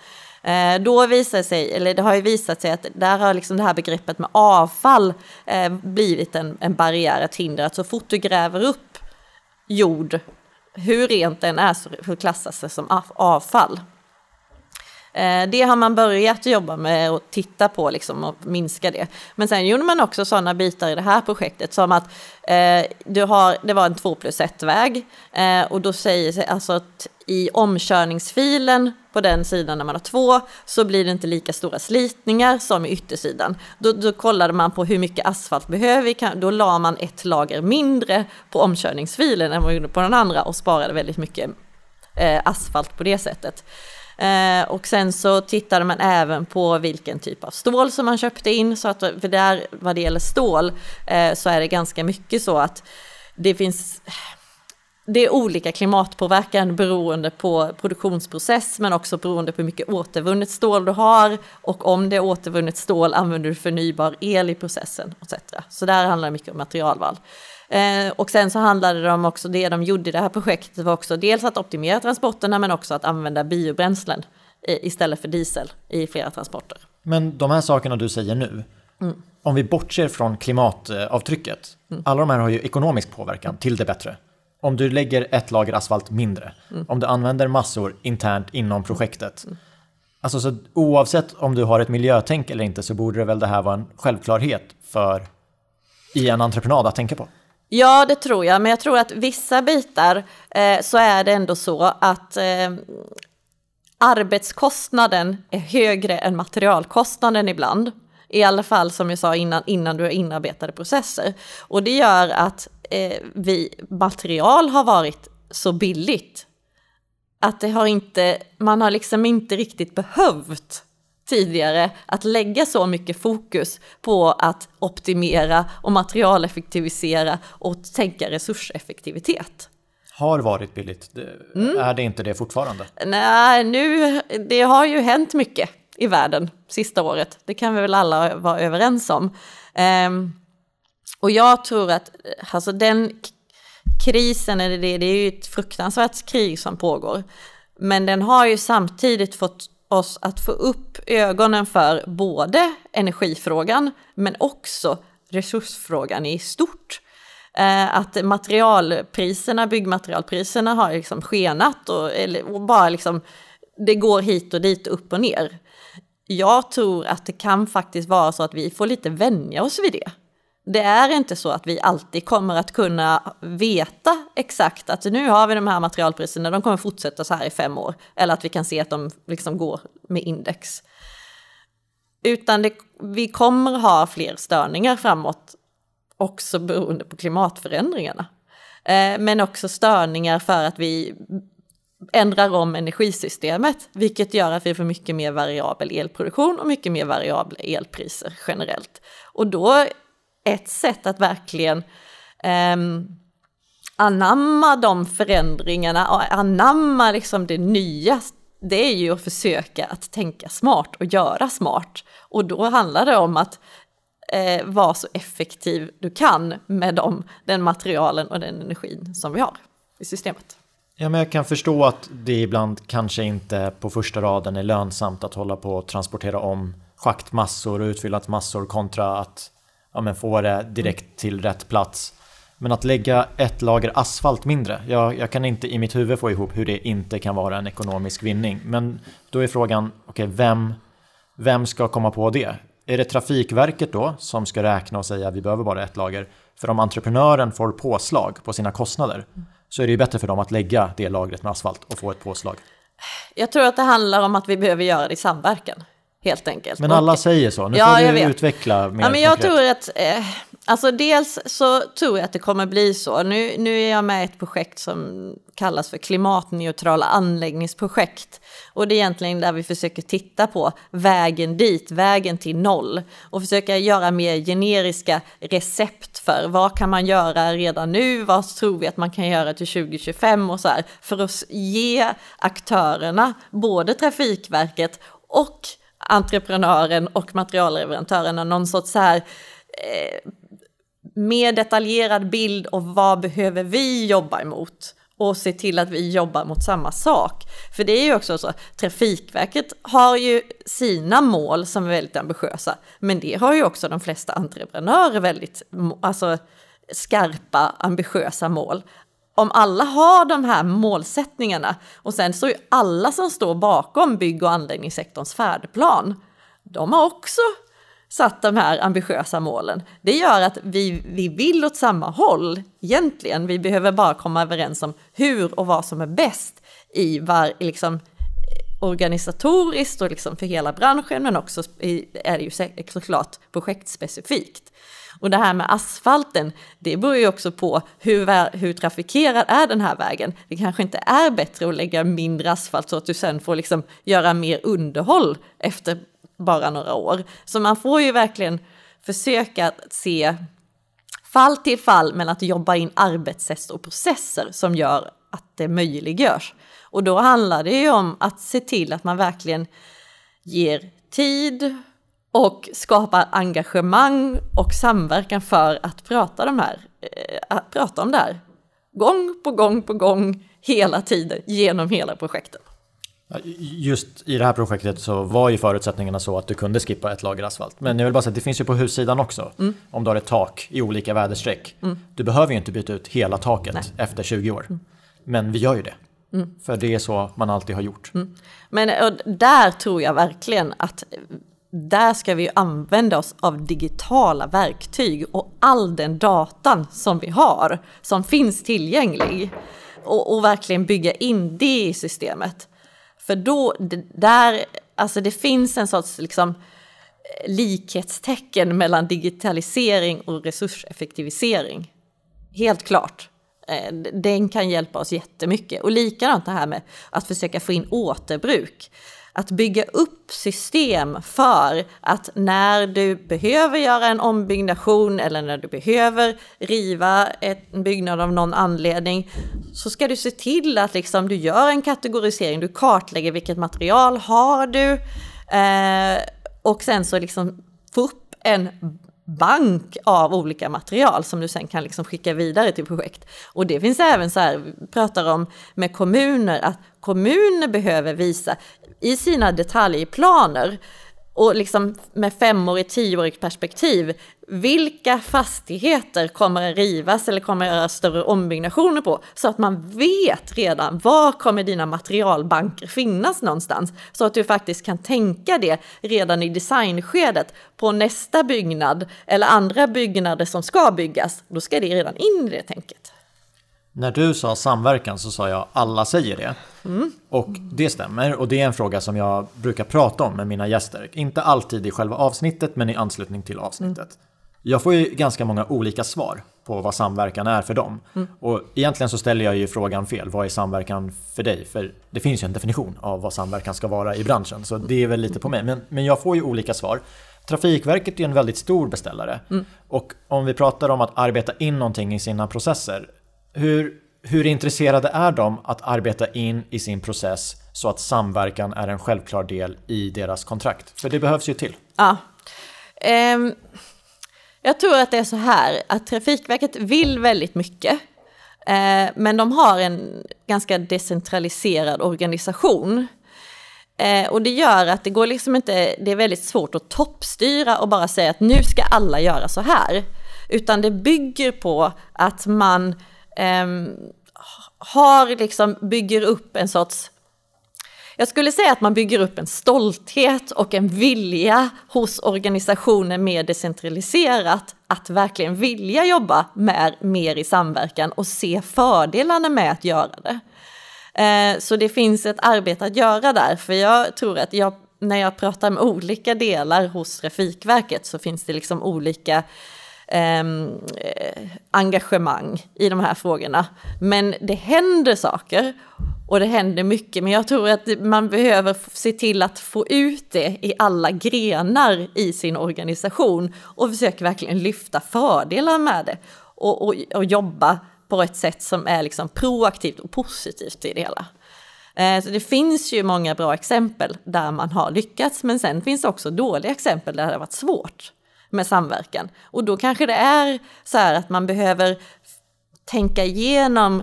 [SPEAKER 1] Eh, då visar sig, eller det har ju visat sig att där har liksom det här begreppet med avfall eh, blivit en, en barriär, ett hinder. Att så fort du gräver upp jord, hur rent den är, så klassas det som avfall. Eh, det har man börjat jobba med och titta på liksom och minska det. Men sen gjorde man också sådana bitar i det här projektet som att eh, du har, det var en 2 plus 1 väg eh, och då säger sig alltså att i omkörningsfilen på den sidan när man har två så blir det inte lika stora slitningar som i yttersidan. Då, då kollade man på hur mycket asfalt behöver vi, då la man ett lager mindre på omkörningsfilen än vad man gjorde på den andra och sparade väldigt mycket eh, asfalt på det sättet. Eh, och sen så tittade man även på vilken typ av stål som man köpte in. Så att, för där, vad det gäller stål, eh, så är det ganska mycket så att det finns det är olika klimatpåverkan beroende på produktionsprocess men också beroende på hur mycket återvunnet stål du har och om det är återvunnet stål använder du förnybar el i processen etc. Så där handlar det mycket om materialval. Eh, och sen så handlade det om också det de gjorde i det här projektet var också dels att optimera transporterna men också att använda biobränslen istället för diesel i flera transporter.
[SPEAKER 2] Men de här sakerna du säger nu, mm. om vi bortser från klimatavtrycket, mm. alla de här har ju ekonomisk påverkan till det bättre. Om du lägger ett lager asfalt mindre, mm. om du använder massor internt inom projektet, mm. Alltså så oavsett om du har ett miljötänk eller inte så borde det väl det här vara en självklarhet för i en entreprenad att tänka på?
[SPEAKER 1] Ja, det tror jag, men jag tror att vissa bitar eh, så är det ändå så att eh, arbetskostnaden är högre än materialkostnaden ibland. I alla fall som jag sa innan, innan du har inarbetade processer. Och det gör att eh, vi, material har varit så billigt att det har inte, man har liksom inte riktigt behövt tidigare att lägga så mycket fokus på att optimera och materialeffektivisera och tänka resurseffektivitet.
[SPEAKER 2] Har varit billigt, mm. är det inte det fortfarande?
[SPEAKER 1] Nej, nu, det har ju hänt mycket i världen sista året, det kan vi väl alla vara överens om. Um, och jag tror att alltså den krisen, eller det, det är ju ett fruktansvärt krig som pågår, men den har ju samtidigt fått oss att få upp ögonen för både energifrågan men också resursfrågan i stort. Eh, att materialpriserna, byggmaterialpriserna har liksom skenat och, eller, och bara liksom, det går hit och dit, upp och ner. Jag tror att det kan faktiskt vara så att vi får lite vänja oss vid det. Det är inte så att vi alltid kommer att kunna veta exakt att nu har vi de här materialpriserna, de kommer fortsätta så här i fem år. Eller att vi kan se att de liksom går med index. Utan det, vi kommer ha fler störningar framåt, också beroende på klimatförändringarna. Eh, men också störningar för att vi ändrar om energisystemet, vilket gör att vi får mycket mer variabel elproduktion och mycket mer variabla elpriser generellt. Och då ett sätt att verkligen eh, anamma de förändringarna och anamma liksom det nya, det är ju att försöka att tänka smart och göra smart. Och då handlar det om att eh, vara så effektiv du kan med de, den materialen och den energin som vi har i systemet.
[SPEAKER 2] Ja, men jag kan förstå att det ibland kanske inte på första raden är lönsamt att hålla på och transportera om schaktmassor och utfyllat massor kontra att ja, men få det direkt till rätt plats. Men att lägga ett lager asfalt mindre, jag, jag kan inte i mitt huvud få ihop hur det inte kan vara en ekonomisk vinning. Men då är frågan, okej, okay, vem, vem ska komma på det? Är det Trafikverket då som ska räkna och säga vi behöver bara ett lager? För om entreprenören får påslag på sina kostnader så är det ju bättre för dem att lägga det lagret med asfalt och få ett påslag.
[SPEAKER 1] Jag tror att det handlar om att vi behöver göra det i samverkan helt enkelt.
[SPEAKER 2] Men alla och, säger så, nu ja, får du utveckla mer
[SPEAKER 1] ja, men Jag konkret. tror att, eh, alltså dels så tror jag att det kommer bli så. Nu, nu är jag med i ett projekt som kallas för klimatneutrala anläggningsprojekt. Och det är egentligen där vi försöker titta på vägen dit, vägen till noll. Och försöka göra mer generiska recept för vad kan man göra redan nu, vad tror vi att man kan göra till 2025 och så här. För att ge aktörerna, både Trafikverket och entreprenören och materialleverantören och någon sorts så här eh, mer detaljerad bild av vad behöver vi jobba emot och se till att vi jobbar mot samma sak. För det är ju också så, Trafikverket har ju sina mål som är väldigt ambitiösa, men det har ju också de flesta entreprenörer väldigt alltså, skarpa, ambitiösa mål om alla har de här målsättningarna och sen så är alla som står bakom bygg och anläggningssektorns färdplan, de har också satt de här ambitiösa målen. Det gör att vi, vi vill åt samma håll egentligen. Vi behöver bara komma överens om hur och vad som är bäst i var, liksom, organisatoriskt och liksom för hela branschen men också i, är det ju såklart projektspecifikt. Och det här med asfalten, det beror ju också på hur, hur trafikerad är den här vägen. Det kanske inte är bättre att lägga mindre asfalt så att du sen får liksom göra mer underhåll efter bara några år. Så man får ju verkligen försöka se fall till fall men att jobba in arbetssätt och processer som gör att det möjliggörs. Och då handlar det ju om att se till att man verkligen ger tid och skapar engagemang och samverkan för att prata, de här, eh, att prata om det här. Gång på gång på gång, hela tiden, genom hela projektet.
[SPEAKER 2] Just i det här projektet så var ju förutsättningarna så att du kunde skippa ett lager asfalt. Men jag vill bara säga att det finns ju på hussidan också. Mm. Om du har ett tak i olika väderstreck. Mm. Du behöver ju inte byta ut hela taket Nej. efter 20 år. Mm. Men vi gör ju det. Mm. För det är så man alltid har gjort. Mm.
[SPEAKER 1] Men där tror jag verkligen att där ska vi använda oss av digitala verktyg och all den datan som vi har, som finns tillgänglig. Och, och verkligen bygga in det i systemet. För då, där, alltså det finns en sorts liksom, eh, likhetstecken mellan digitalisering och resurseffektivisering. Helt klart. Eh, den kan hjälpa oss jättemycket. Och likadant det här med att försöka få in återbruk att bygga upp system för att när du behöver göra en ombyggnation eller när du behöver riva en byggnad av någon anledning så ska du se till att liksom du gör en kategorisering, du kartlägger vilket material har du eh, och sen så liksom få upp en bank av olika material som du sen kan liksom skicka vidare till projekt. Och det finns även så här, vi pratar om med kommuner, att kommuner behöver visa i sina detaljplaner och liksom med femårigt, tioårigt perspektiv, vilka fastigheter kommer att rivas eller kommer att göra större ombyggnationer på? Så att man vet redan var kommer dina materialbanker finnas någonstans? Så att du faktiskt kan tänka det redan i designskedet på nästa byggnad eller andra byggnader som ska byggas. Då ska det redan in i det tänket.
[SPEAKER 2] När du sa samverkan så sa jag alla säger det. Mm. Och det stämmer och det är en fråga som jag brukar prata om med mina gäster. Inte alltid i själva avsnittet men i anslutning till avsnittet. Mm. Jag får ju ganska många olika svar på vad samverkan är för dem. Mm. Och egentligen så ställer jag ju frågan fel. Vad är samverkan för dig? För det finns ju en definition av vad samverkan ska vara i branschen. Så det är väl lite på mig. Men, men jag får ju olika svar. Trafikverket är en väldigt stor beställare. Mm. Och om vi pratar om att arbeta in någonting i sina processer hur, hur intresserade är de att arbeta in i sin process så att samverkan är en självklar del i deras kontrakt? För det behövs ju till.
[SPEAKER 1] Ja. Um, jag tror att det är så här att Trafikverket vill väldigt mycket. Uh, men de har en ganska decentraliserad organisation. Eh, och det gör att det går liksom inte, det är väldigt svårt att toppstyra och bara säga att nu ska alla göra så här. Utan det bygger på att man eh, har liksom, bygger upp en sorts jag skulle säga att man bygger upp en stolthet och en vilja hos organisationer mer decentraliserat att verkligen vilja jobba med mer i samverkan och se fördelarna med att göra det. Ehm, så det finns ett arbete att göra där, för jag tror att jag, när jag pratar med olika delar hos Trafikverket så finns det liksom olika Ehm, eh, engagemang i de här frågorna. Men det händer saker och det händer mycket, men jag tror att man behöver se till att få ut det i alla grenar i sin organisation och försöka verkligen lyfta fördelar med det och, och, och jobba på ett sätt som är liksom proaktivt och positivt i det hela. Eh, så det finns ju många bra exempel där man har lyckats, men sen finns det också dåliga exempel där det har varit svårt med samverkan. Och då kanske det är så här att man behöver tänka igenom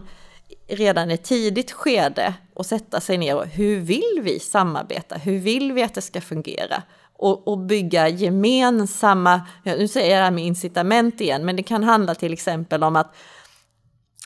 [SPEAKER 1] redan i tidigt skede och sätta sig ner och hur vill vi samarbeta? Hur vill vi att det ska fungera? Och, och bygga gemensamma, nu säger jag det här med incitament igen, men det kan handla till exempel om att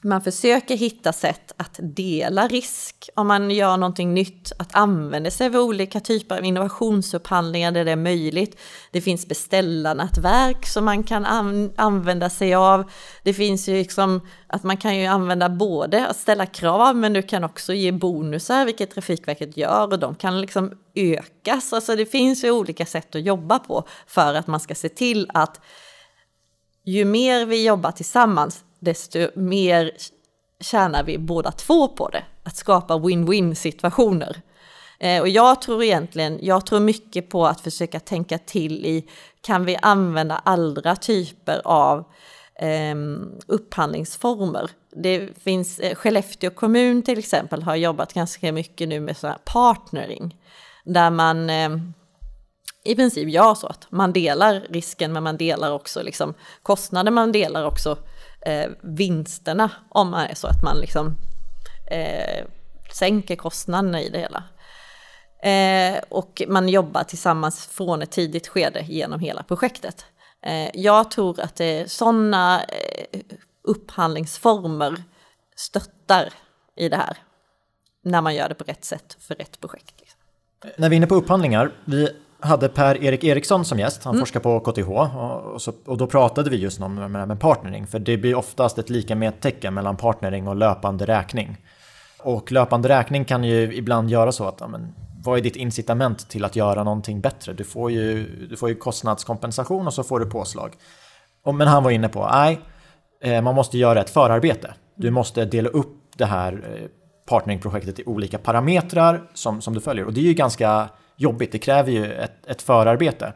[SPEAKER 1] man försöker hitta sätt att dela risk om man gör någonting nytt, att använda sig av olika typer av innovationsupphandlingar där det är möjligt. Det finns beställarnätverk som man kan an använda sig av. Det finns ju liksom att man kan ju använda både att ställa krav men du kan också ge bonusar, vilket Trafikverket gör och de kan liksom ökas. Alltså det finns ju olika sätt att jobba på för att man ska se till att ju mer vi jobbar tillsammans, desto mer tjänar vi båda två på det. Att skapa win-win situationer. Eh, och jag tror egentligen, jag tror mycket på att försöka tänka till i, kan vi använda andra typer av eh, upphandlingsformer? Det finns, eh, Skellefteå kommun till exempel har jobbat ganska mycket nu med sådana här partnering. Där man eh, i princip gör så att man delar risken men man delar också liksom kostnader, man delar också eh, vinsterna om man är så att man liksom eh, sänker kostnaderna i det hela. Eh, och man jobbar tillsammans från ett tidigt skede genom hela projektet. Eh, jag tror att sådana eh, upphandlingsformer stöttar i det här. När man gör det på rätt sätt för rätt projekt. Liksom.
[SPEAKER 2] När vi är inne på upphandlingar, vi hade Per-Erik Eriksson som gäst. Han mm. forskar på KTH och, så, och, då pratade vi just om här med partnering. För det blir oftast ett lika med tecken mellan partnering och löpande räkning. Och löpande räkning kan ju ibland göra så att men, vad är ditt incitament till att göra någonting bättre? Du får ju, du får ju kostnadskompensation och så får du påslag. Och, men han var inne på, nej, eh, man måste göra ett förarbete. Du måste dela upp det här eh, partneringprojektet i olika parametrar som, som du följer. Och det är ju ganska jobbigt, det kräver ju ett, ett förarbete.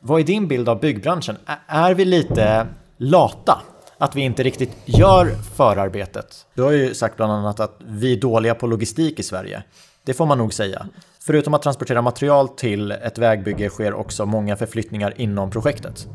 [SPEAKER 2] Vad är din bild av byggbranschen? Är vi lite lata? Att vi inte riktigt gör förarbetet? Du har ju sagt bland annat att vi är dåliga på logistik i Sverige. Det får man nog säga. Förutom att transportera material till ett vägbygge sker också många förflyttningar inom projektet.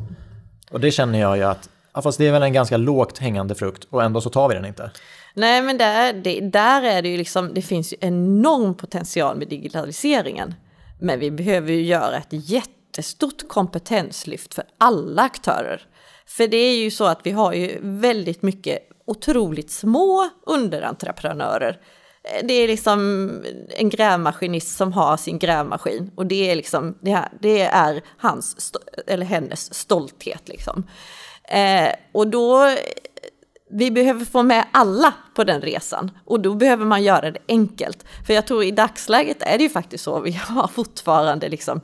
[SPEAKER 2] Och det känner jag ju att Ja, fast det är väl en ganska lågt hängande frukt och ändå så tar vi den inte.
[SPEAKER 1] Nej, men där, det, där är det ju liksom, det finns ju enorm potential med digitaliseringen. Men vi behöver ju göra ett jättestort kompetenslyft för alla aktörer. För det är ju så att vi har ju väldigt mycket otroligt små underentreprenörer. Det är liksom en grävmaskinist som har sin grävmaskin och det är liksom det, här, det är hans eller hennes stolthet liksom. Eh, och då vi behöver få med alla på den resan och då behöver man göra det enkelt. För jag tror i dagsläget är det ju faktiskt så, vi [LAUGHS] har fortfarande liksom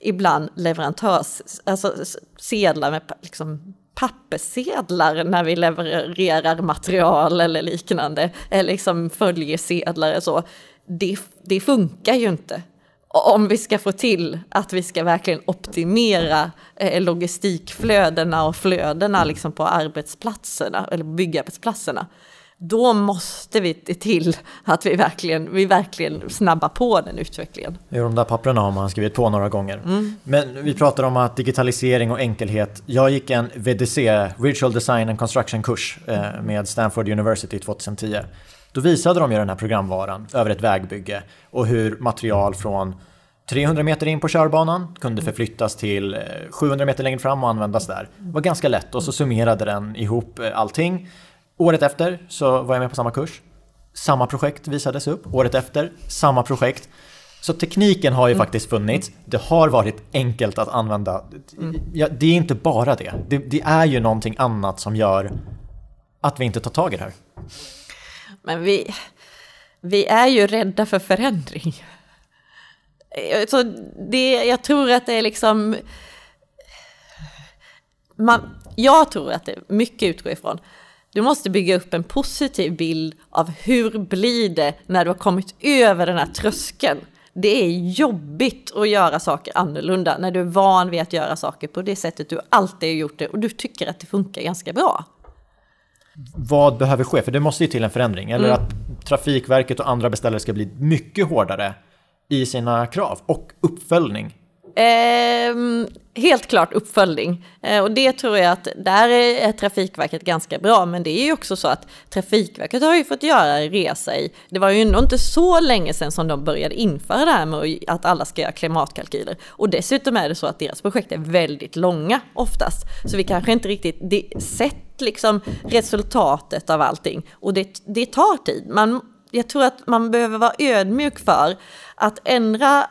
[SPEAKER 1] ibland leverantörs, alltså sedlar med liksom papperssedlar när vi levererar material eller liknande, eller liksom följesedlar och så. Det, det funkar ju inte om vi ska få till att vi ska verkligen optimera eh, logistikflödena och flödena liksom på arbetsplatserna eller byggarbetsplatserna. Då måste vi till att vi verkligen, vi verkligen snabbar på den utvecklingen.
[SPEAKER 2] Ja, de där papperna har man skrivit på några gånger. Mm. Men vi pratar om att digitalisering och enkelhet. Jag gick en VDC, Virtual Design and Construction-kurs eh, med Stanford University 2010. Då visade de ju den här programvaran över ett vägbygge och hur material från 300 meter in på körbanan kunde förflyttas till 700 eh, meter längre fram och användas där. Det var ganska lätt och så summerade den ihop eh, allting. Året efter så var jag med på samma kurs. Samma projekt visades upp. Året efter, samma projekt. Så tekniken har ju mm. faktiskt funnits. Det har varit enkelt att använda. Mm. Ja, det är inte bara det. det. Det är ju någonting annat som gör att vi inte tar tag i det här.
[SPEAKER 1] Men vi, vi är ju rädda för förändring. Så det, jag tror att det är liksom... Man, jag tror att det mycket utgår ifrån du måste bygga upp en positiv bild av hur blir det när du har kommit över den här tröskeln. Det är jobbigt att göra saker annorlunda när du är van vid att göra saker på det sättet du alltid har gjort det och du tycker att det funkar ganska bra.
[SPEAKER 2] Vad behöver ske? För det måste ju till en förändring. Eller mm. att Trafikverket och andra beställare ska bli mycket hårdare i sina krav och uppföljning?
[SPEAKER 1] Eh, helt klart uppföljning. Eh, och det tror jag att där är Trafikverket ganska bra. Men det är ju också så att Trafikverket har ju fått göra en resa i, det var ju ändå inte så länge sedan som de började införa det här med att alla ska göra klimatkalkyler. Och dessutom är det så att deras projekt är väldigt långa oftast. Så vi kanske inte riktigt det, sett liksom resultatet av allting. Och det, det tar tid. Man, jag tror att man behöver vara ödmjuk för att ändra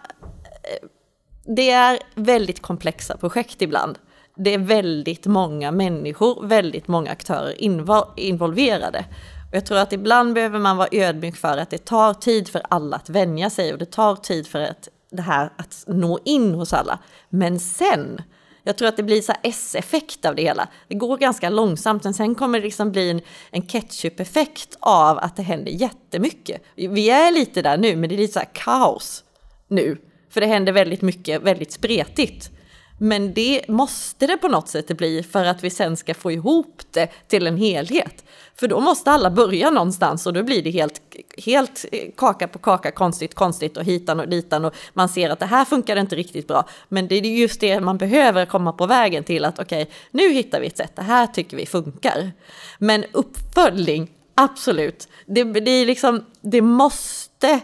[SPEAKER 1] det är väldigt komplexa projekt ibland. Det är väldigt många människor, väldigt många aktörer involverade. Och jag tror att ibland behöver man vara ödmjuk för att det tar tid för alla att vänja sig och det tar tid för att det här att nå in hos alla. Men sen, jag tror att det blir så S-effekt av det hela. Det går ganska långsamt, men sen kommer det liksom bli en, en ketchup-effekt av att det händer jättemycket. Vi är lite där nu, men det är lite så här kaos nu. För det händer väldigt mycket, väldigt spretigt. Men det måste det på något sätt bli för att vi sen ska få ihop det till en helhet. För då måste alla börja någonstans och då blir det helt, helt kaka på kaka, konstigt, konstigt och hitan och ditan och man ser att det här funkar inte riktigt bra. Men det är just det man behöver komma på vägen till att okej, okay, nu hittar vi ett sätt, det här tycker vi funkar. Men uppföljning, absolut, det, det, är liksom, det måste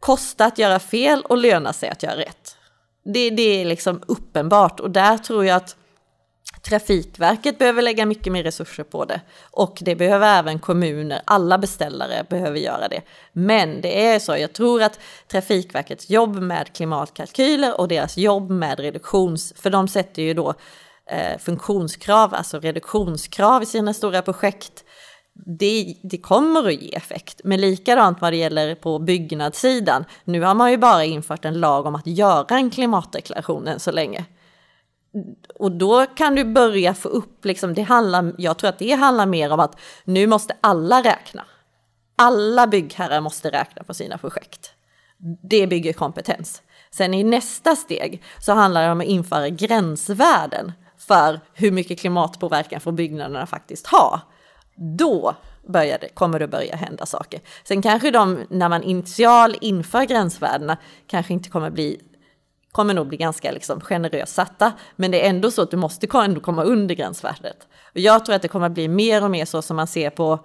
[SPEAKER 1] kosta att göra fel och löna sig att göra rätt. Det, det är liksom uppenbart och där tror jag att Trafikverket behöver lägga mycket mer resurser på det och det behöver även kommuner, alla beställare behöver göra det. Men det är så, jag tror att Trafikverkets jobb med klimatkalkyler och deras jobb med reduktions, för de sätter ju då eh, funktionskrav, alltså reduktionskrav i sina stora projekt det, det, kommer att ge effekt. Men likadant vad det gäller på byggnadssidan. Nu har man ju bara infört en lag om att göra en klimatdeklaration än så länge. Och då kan du börja få upp, liksom, det handlar, jag tror att det handlar mer om att nu måste alla räkna. Alla byggherrar måste räkna på sina projekt. Det bygger kompetens. Sen i nästa steg så handlar det om att införa gränsvärden för hur mycket klimatpåverkan får byggnaderna faktiskt ha då börjar det, kommer det börja hända saker. Sen kanske de, när man initial inför gränsvärdena, kanske inte kommer bli kommer nog bli ganska liksom generöst satta, men det är ändå så att du måste ändå komma under gränsvärdet. Och jag tror att det kommer att bli mer och mer så som man ser på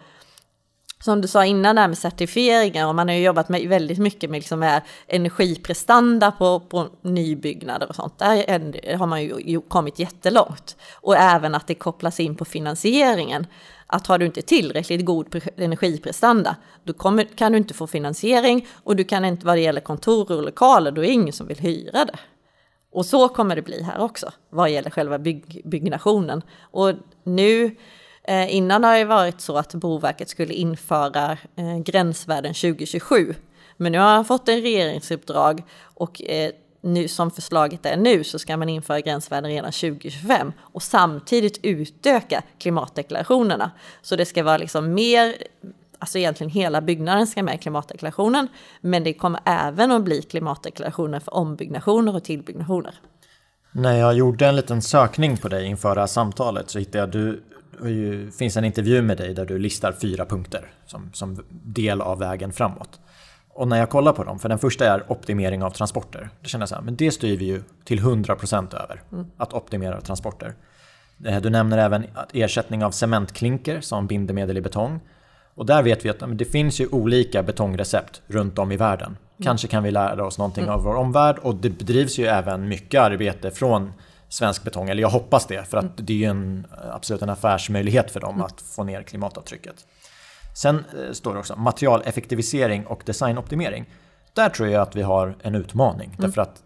[SPEAKER 1] som du sa innan där med certifieringar och man har ju jobbat med väldigt mycket med liksom här energiprestanda på, på nybyggnader och sånt. Där har man ju kommit jättelångt. Och även att det kopplas in på finansieringen. Att har du inte tillräckligt god energiprestanda, då kommer, kan du inte få finansiering och du kan inte, vad det gäller kontor och lokaler, då är det ingen som vill hyra det. Och så kommer det bli här också, vad gäller själva bygg, byggnationen. Och nu Eh, innan har det varit så att Boverket skulle införa eh, gränsvärden 2027. Men nu har han fått en regeringsuppdrag och eh, nu som förslaget är nu så ska man införa gränsvärden redan 2025 och samtidigt utöka klimatdeklarationerna. Så det ska vara liksom mer, alltså egentligen hela byggnaden ska med i klimatdeklarationen, men det kommer även att bli klimatdeklarationer för ombyggnationer och tillbyggnationer.
[SPEAKER 2] När jag gjorde en liten sökning på dig inför det här samtalet så hittade jag du det finns en intervju med dig där du listar fyra punkter som, som del av vägen framåt. Och när jag kollar på dem, för den första är optimering av transporter. Då känner jag så här, men det styr vi ju till 100% över. Mm. Att optimera transporter. Eh, du nämner även ersättning av cementklinker som bindemedel i betong. Och där vet vi att det finns ju olika betongrecept runt om i världen. Mm. Kanske kan vi lära oss någonting mm. av vår omvärld och det bedrivs ju även mycket arbete från svensk betong. Eller jag hoppas det, för att mm. det är ju en, absolut en affärsmöjlighet för dem mm. att få ner klimatavtrycket. Sen eh, står det också materialeffektivisering och designoptimering. Där tror jag att vi har en utmaning. Mm. Därför att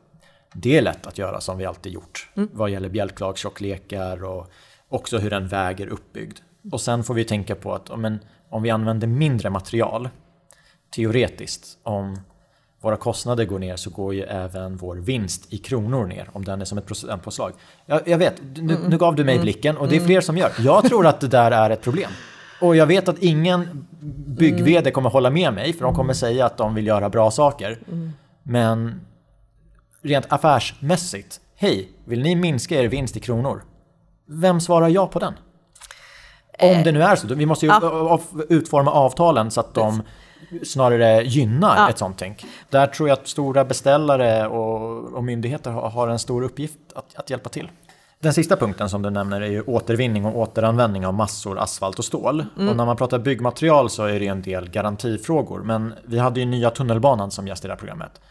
[SPEAKER 2] det är lätt att göra som vi alltid gjort. Mm. Vad gäller bjälklagstjocklekar och också hur en väg är uppbyggd. Och sen får vi tänka på att men, om vi använder mindre material, teoretiskt, om våra kostnader går ner så går ju även vår vinst i kronor ner om den är som ett procentpåslag. Jag, jag vet, nu, mm. nu, gav du mig mm. blicken och det är mm. fler som gör. Jag tror att det där är ett problem. Och jag vet att ingen byggvd kommer hålla med mig för de kommer säga att de vill göra bra saker. Men rent affärsmässigt, hej, vill ni minska er vinst i kronor? Vem svarar ja på den? Om det nu är så. Vi måste ju ja. utforma avtalen så att de snarare gynnar ja. ett sånt tänk. Där tror jag att stora beställare och, och myndigheter har, har, en stor uppgift att, att hjälpa till. Den sista punkten som du nämner är ju återvinning och återanvändning av massor, asfalt och stål. Mm. Och när man pratar byggmaterial så är det en del garantifrågor. Men vi hade ju nya tunnelbanan som gäst i det här programmet.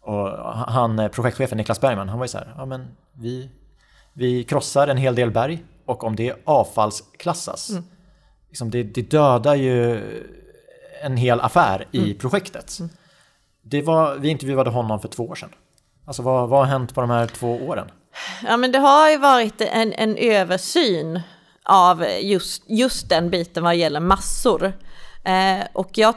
[SPEAKER 2] Och han, eh, projektchefen Niklas Bergman, han var ju så här, ja men vi, vi krossar en hel del berg och om det avfallsklassas, mm. liksom det, det dödar ju en hel affär i mm. projektet. Mm. Det var, vi intervjuade honom för två år sedan. Alltså vad, vad har hänt på de här två åren?
[SPEAKER 1] Ja men det har ju varit en, en översyn av just, just den biten vad gäller massor. Eh, och jag,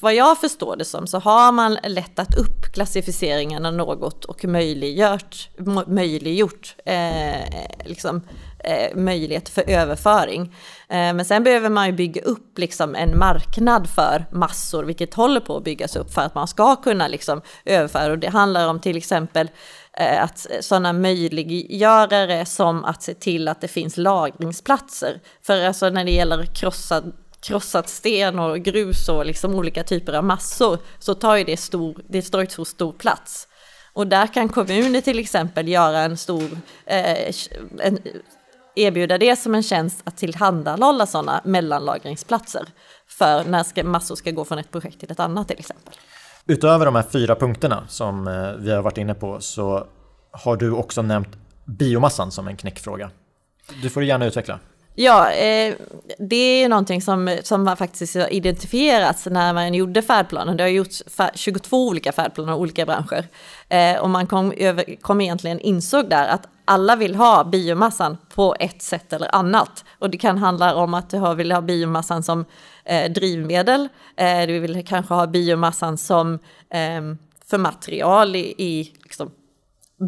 [SPEAKER 1] vad jag förstår det som så har man lättat upp klassificeringarna något och möjliggjort, möjliggjort eh, liksom, eh, möjlighet för överföring. Eh, men sen behöver man ju bygga upp liksom en marknad för massor, vilket håller på att byggas upp för att man ska kunna liksom överföra. Och det handlar om till exempel Eh, att sådana möjliggörare som att se till att det finns lagringsplatser. För alltså när det gäller krossad krossat sten och grus och liksom olika typer av massor så tar ju det stor, det står ju så stor plats. Och där kan kommuner till exempel göra en stor, eh, en, erbjuda det som en tjänst att tillhandahålla sådana mellanlagringsplatser för när ska, massor ska gå från ett projekt till ett annat till exempel.
[SPEAKER 2] Utöver de här fyra punkterna som eh, vi har varit inne på så har du också nämnt biomassan som en knäckfråga. Du får gärna utveckla.
[SPEAKER 1] Ja, eh, det är någonting som, som faktiskt har identifierats när man gjorde färdplanen. Det har gjorts 22 olika färdplaner i olika branscher. Eh, och man kom, över, kom egentligen insåg där att alla vill ha biomassan på ett sätt eller annat. Och det kan handla om att du vill ha biomassan som eh, drivmedel. Eh, du vill kanske ha biomassan som eh, för material i, i liksom,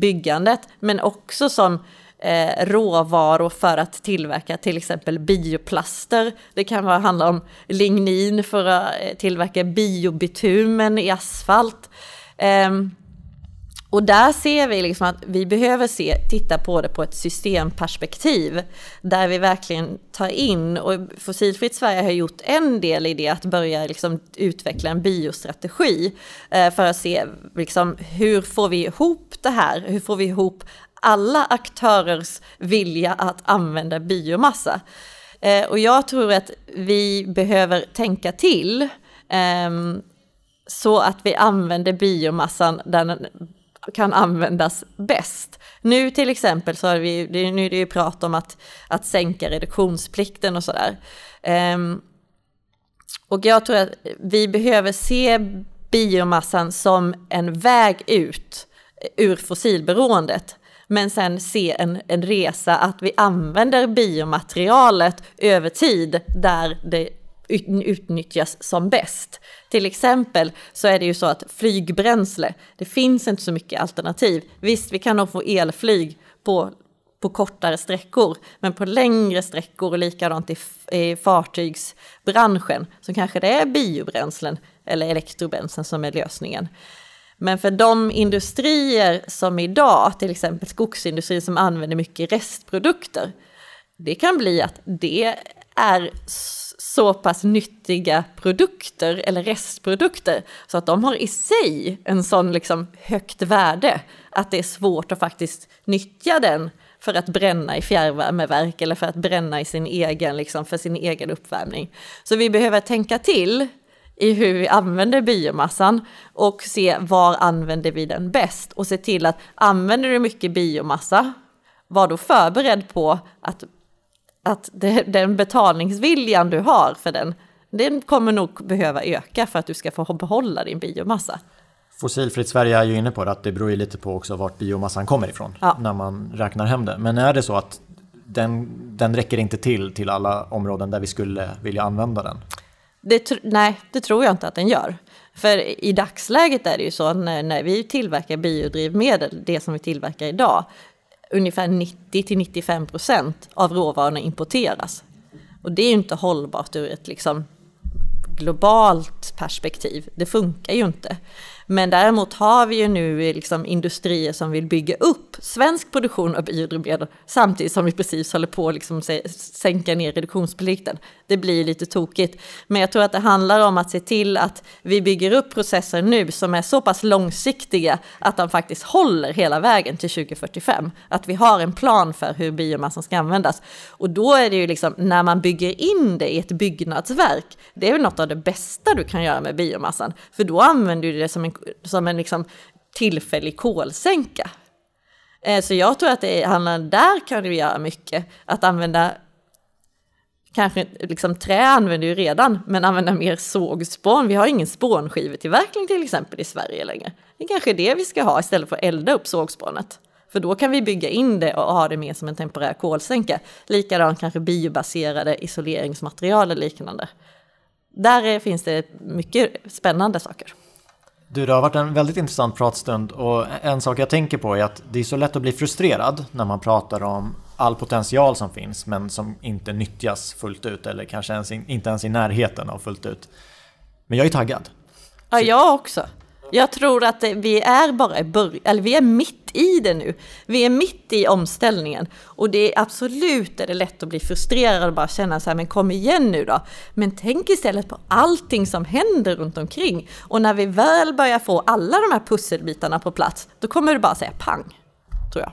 [SPEAKER 1] byggandet. Men också som eh, råvaror för att tillverka till exempel bioplaster. Det kan vara, handla om lignin för att eh, tillverka biobitumen i asfalt. Eh, och där ser vi liksom att vi behöver se, titta på det på ett systemperspektiv där vi verkligen tar in och Fossilfritt Sverige har gjort en del i det att börja liksom utveckla en biostrategi eh, för att se liksom, hur får vi ihop det här? Hur får vi ihop alla aktörers vilja att använda biomassa. Eh, och jag tror att vi behöver tänka till ehm, så att vi använder biomassan där den kan användas bäst. Nu till exempel så har vi, det, nu är det ju prat om att, att sänka reduktionsplikten och sådär. Um, och jag tror att vi behöver se biomassan som en väg ut eh, ur fossilberoendet. Men sen se en, en resa att vi använder biomaterialet över tid där det utnyttjas som bäst. Till exempel så är det ju så att flygbränsle, det finns inte så mycket alternativ. Visst, vi kan nog få elflyg på, på kortare sträckor, men på längre sträckor och likadant i, i fartygsbranschen så kanske det är biobränslen eller elektrobränslen som är lösningen. Men för de industrier som idag, till exempel skogsindustrin som använder mycket restprodukter, det kan bli att det är så pass nyttiga produkter eller restprodukter så att de har i sig en sån liksom högt värde att det är svårt att faktiskt nyttja den för att bränna i fjärrvärmeverk eller för att bränna i sin egen, liksom, för sin egen uppvärmning. Så vi behöver tänka till i hur vi använder biomassan och se var använder vi den bäst och se till att använder du mycket biomassa, var då förberedd på att, att det, den betalningsviljan du har för den, den kommer nog behöva öka för att du ska få behålla din biomassa.
[SPEAKER 2] Fossilfritt Sverige är ju inne på det, att det beror ju lite på också vart biomassan kommer ifrån ja. när man räknar hem det. Men är det så att den, den räcker inte till till alla områden där vi skulle vilja använda den?
[SPEAKER 1] Det, nej, det tror jag inte att den gör. För i dagsläget är det ju så när, när vi tillverkar biodrivmedel, det som vi tillverkar idag, ungefär 90 95 procent av råvarorna importeras. Och det är ju inte hållbart ur ett liksom globalt perspektiv. Det funkar ju inte. Men däremot har vi ju nu liksom industrier som vill bygga upp svensk produktion av biodrivmedel samtidigt som vi precis håller på att liksom sänka ner reduktionsplikten. Det blir lite tokigt. Men jag tror att det handlar om att se till att vi bygger upp processer nu som är så pass långsiktiga att de faktiskt håller hela vägen till 2045. Att vi har en plan för hur biomassan ska användas. Och då är det ju liksom när man bygger in det i ett byggnadsverk, det är väl något av det bästa du kan göra med biomassan. För då använder du det som en som en liksom tillfällig kolsänka. Eh, så jag tror att det handlar, där kan du göra mycket. Att använda, kanske liksom trä använder ju redan, men använda mer sågspån. Vi har ingen spånskivetillverkning till exempel i Sverige längre. Det är kanske det vi ska ha istället för att elda upp sågspånet. För då kan vi bygga in det och ha det mer som en temporär kolsänka. Likadant kanske biobaserade isoleringsmaterial och liknande. Där eh, finns det mycket spännande saker.
[SPEAKER 2] Du, det har varit en väldigt intressant pratstund och en sak jag tänker på är att det är så lätt att bli frustrerad när man pratar om all potential som finns men som inte nyttjas fullt ut eller kanske ens in, inte ens i närheten av fullt ut. Men jag är taggad.
[SPEAKER 1] Ja, jag också. Jag tror att vi är bara i början, eller vi är mitt i det nu. Vi är mitt i omställningen och det är absolut är det lätt att bli frustrerad och bara känna så här, men kom igen nu då. Men tänk istället på allting som händer runt omkring och när vi väl börjar få alla de här pusselbitarna på plats, då kommer det bara säga pang, tror jag.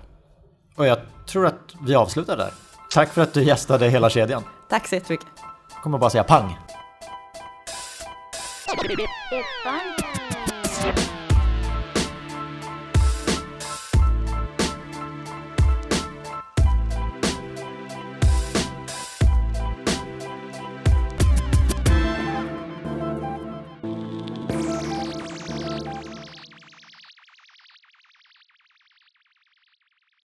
[SPEAKER 2] Och jag tror att vi avslutar där. Tack för att du gästade hela kedjan.
[SPEAKER 1] Tack så jättemycket.
[SPEAKER 2] Jag kommer bara säga pang.
[SPEAKER 3] Thank you.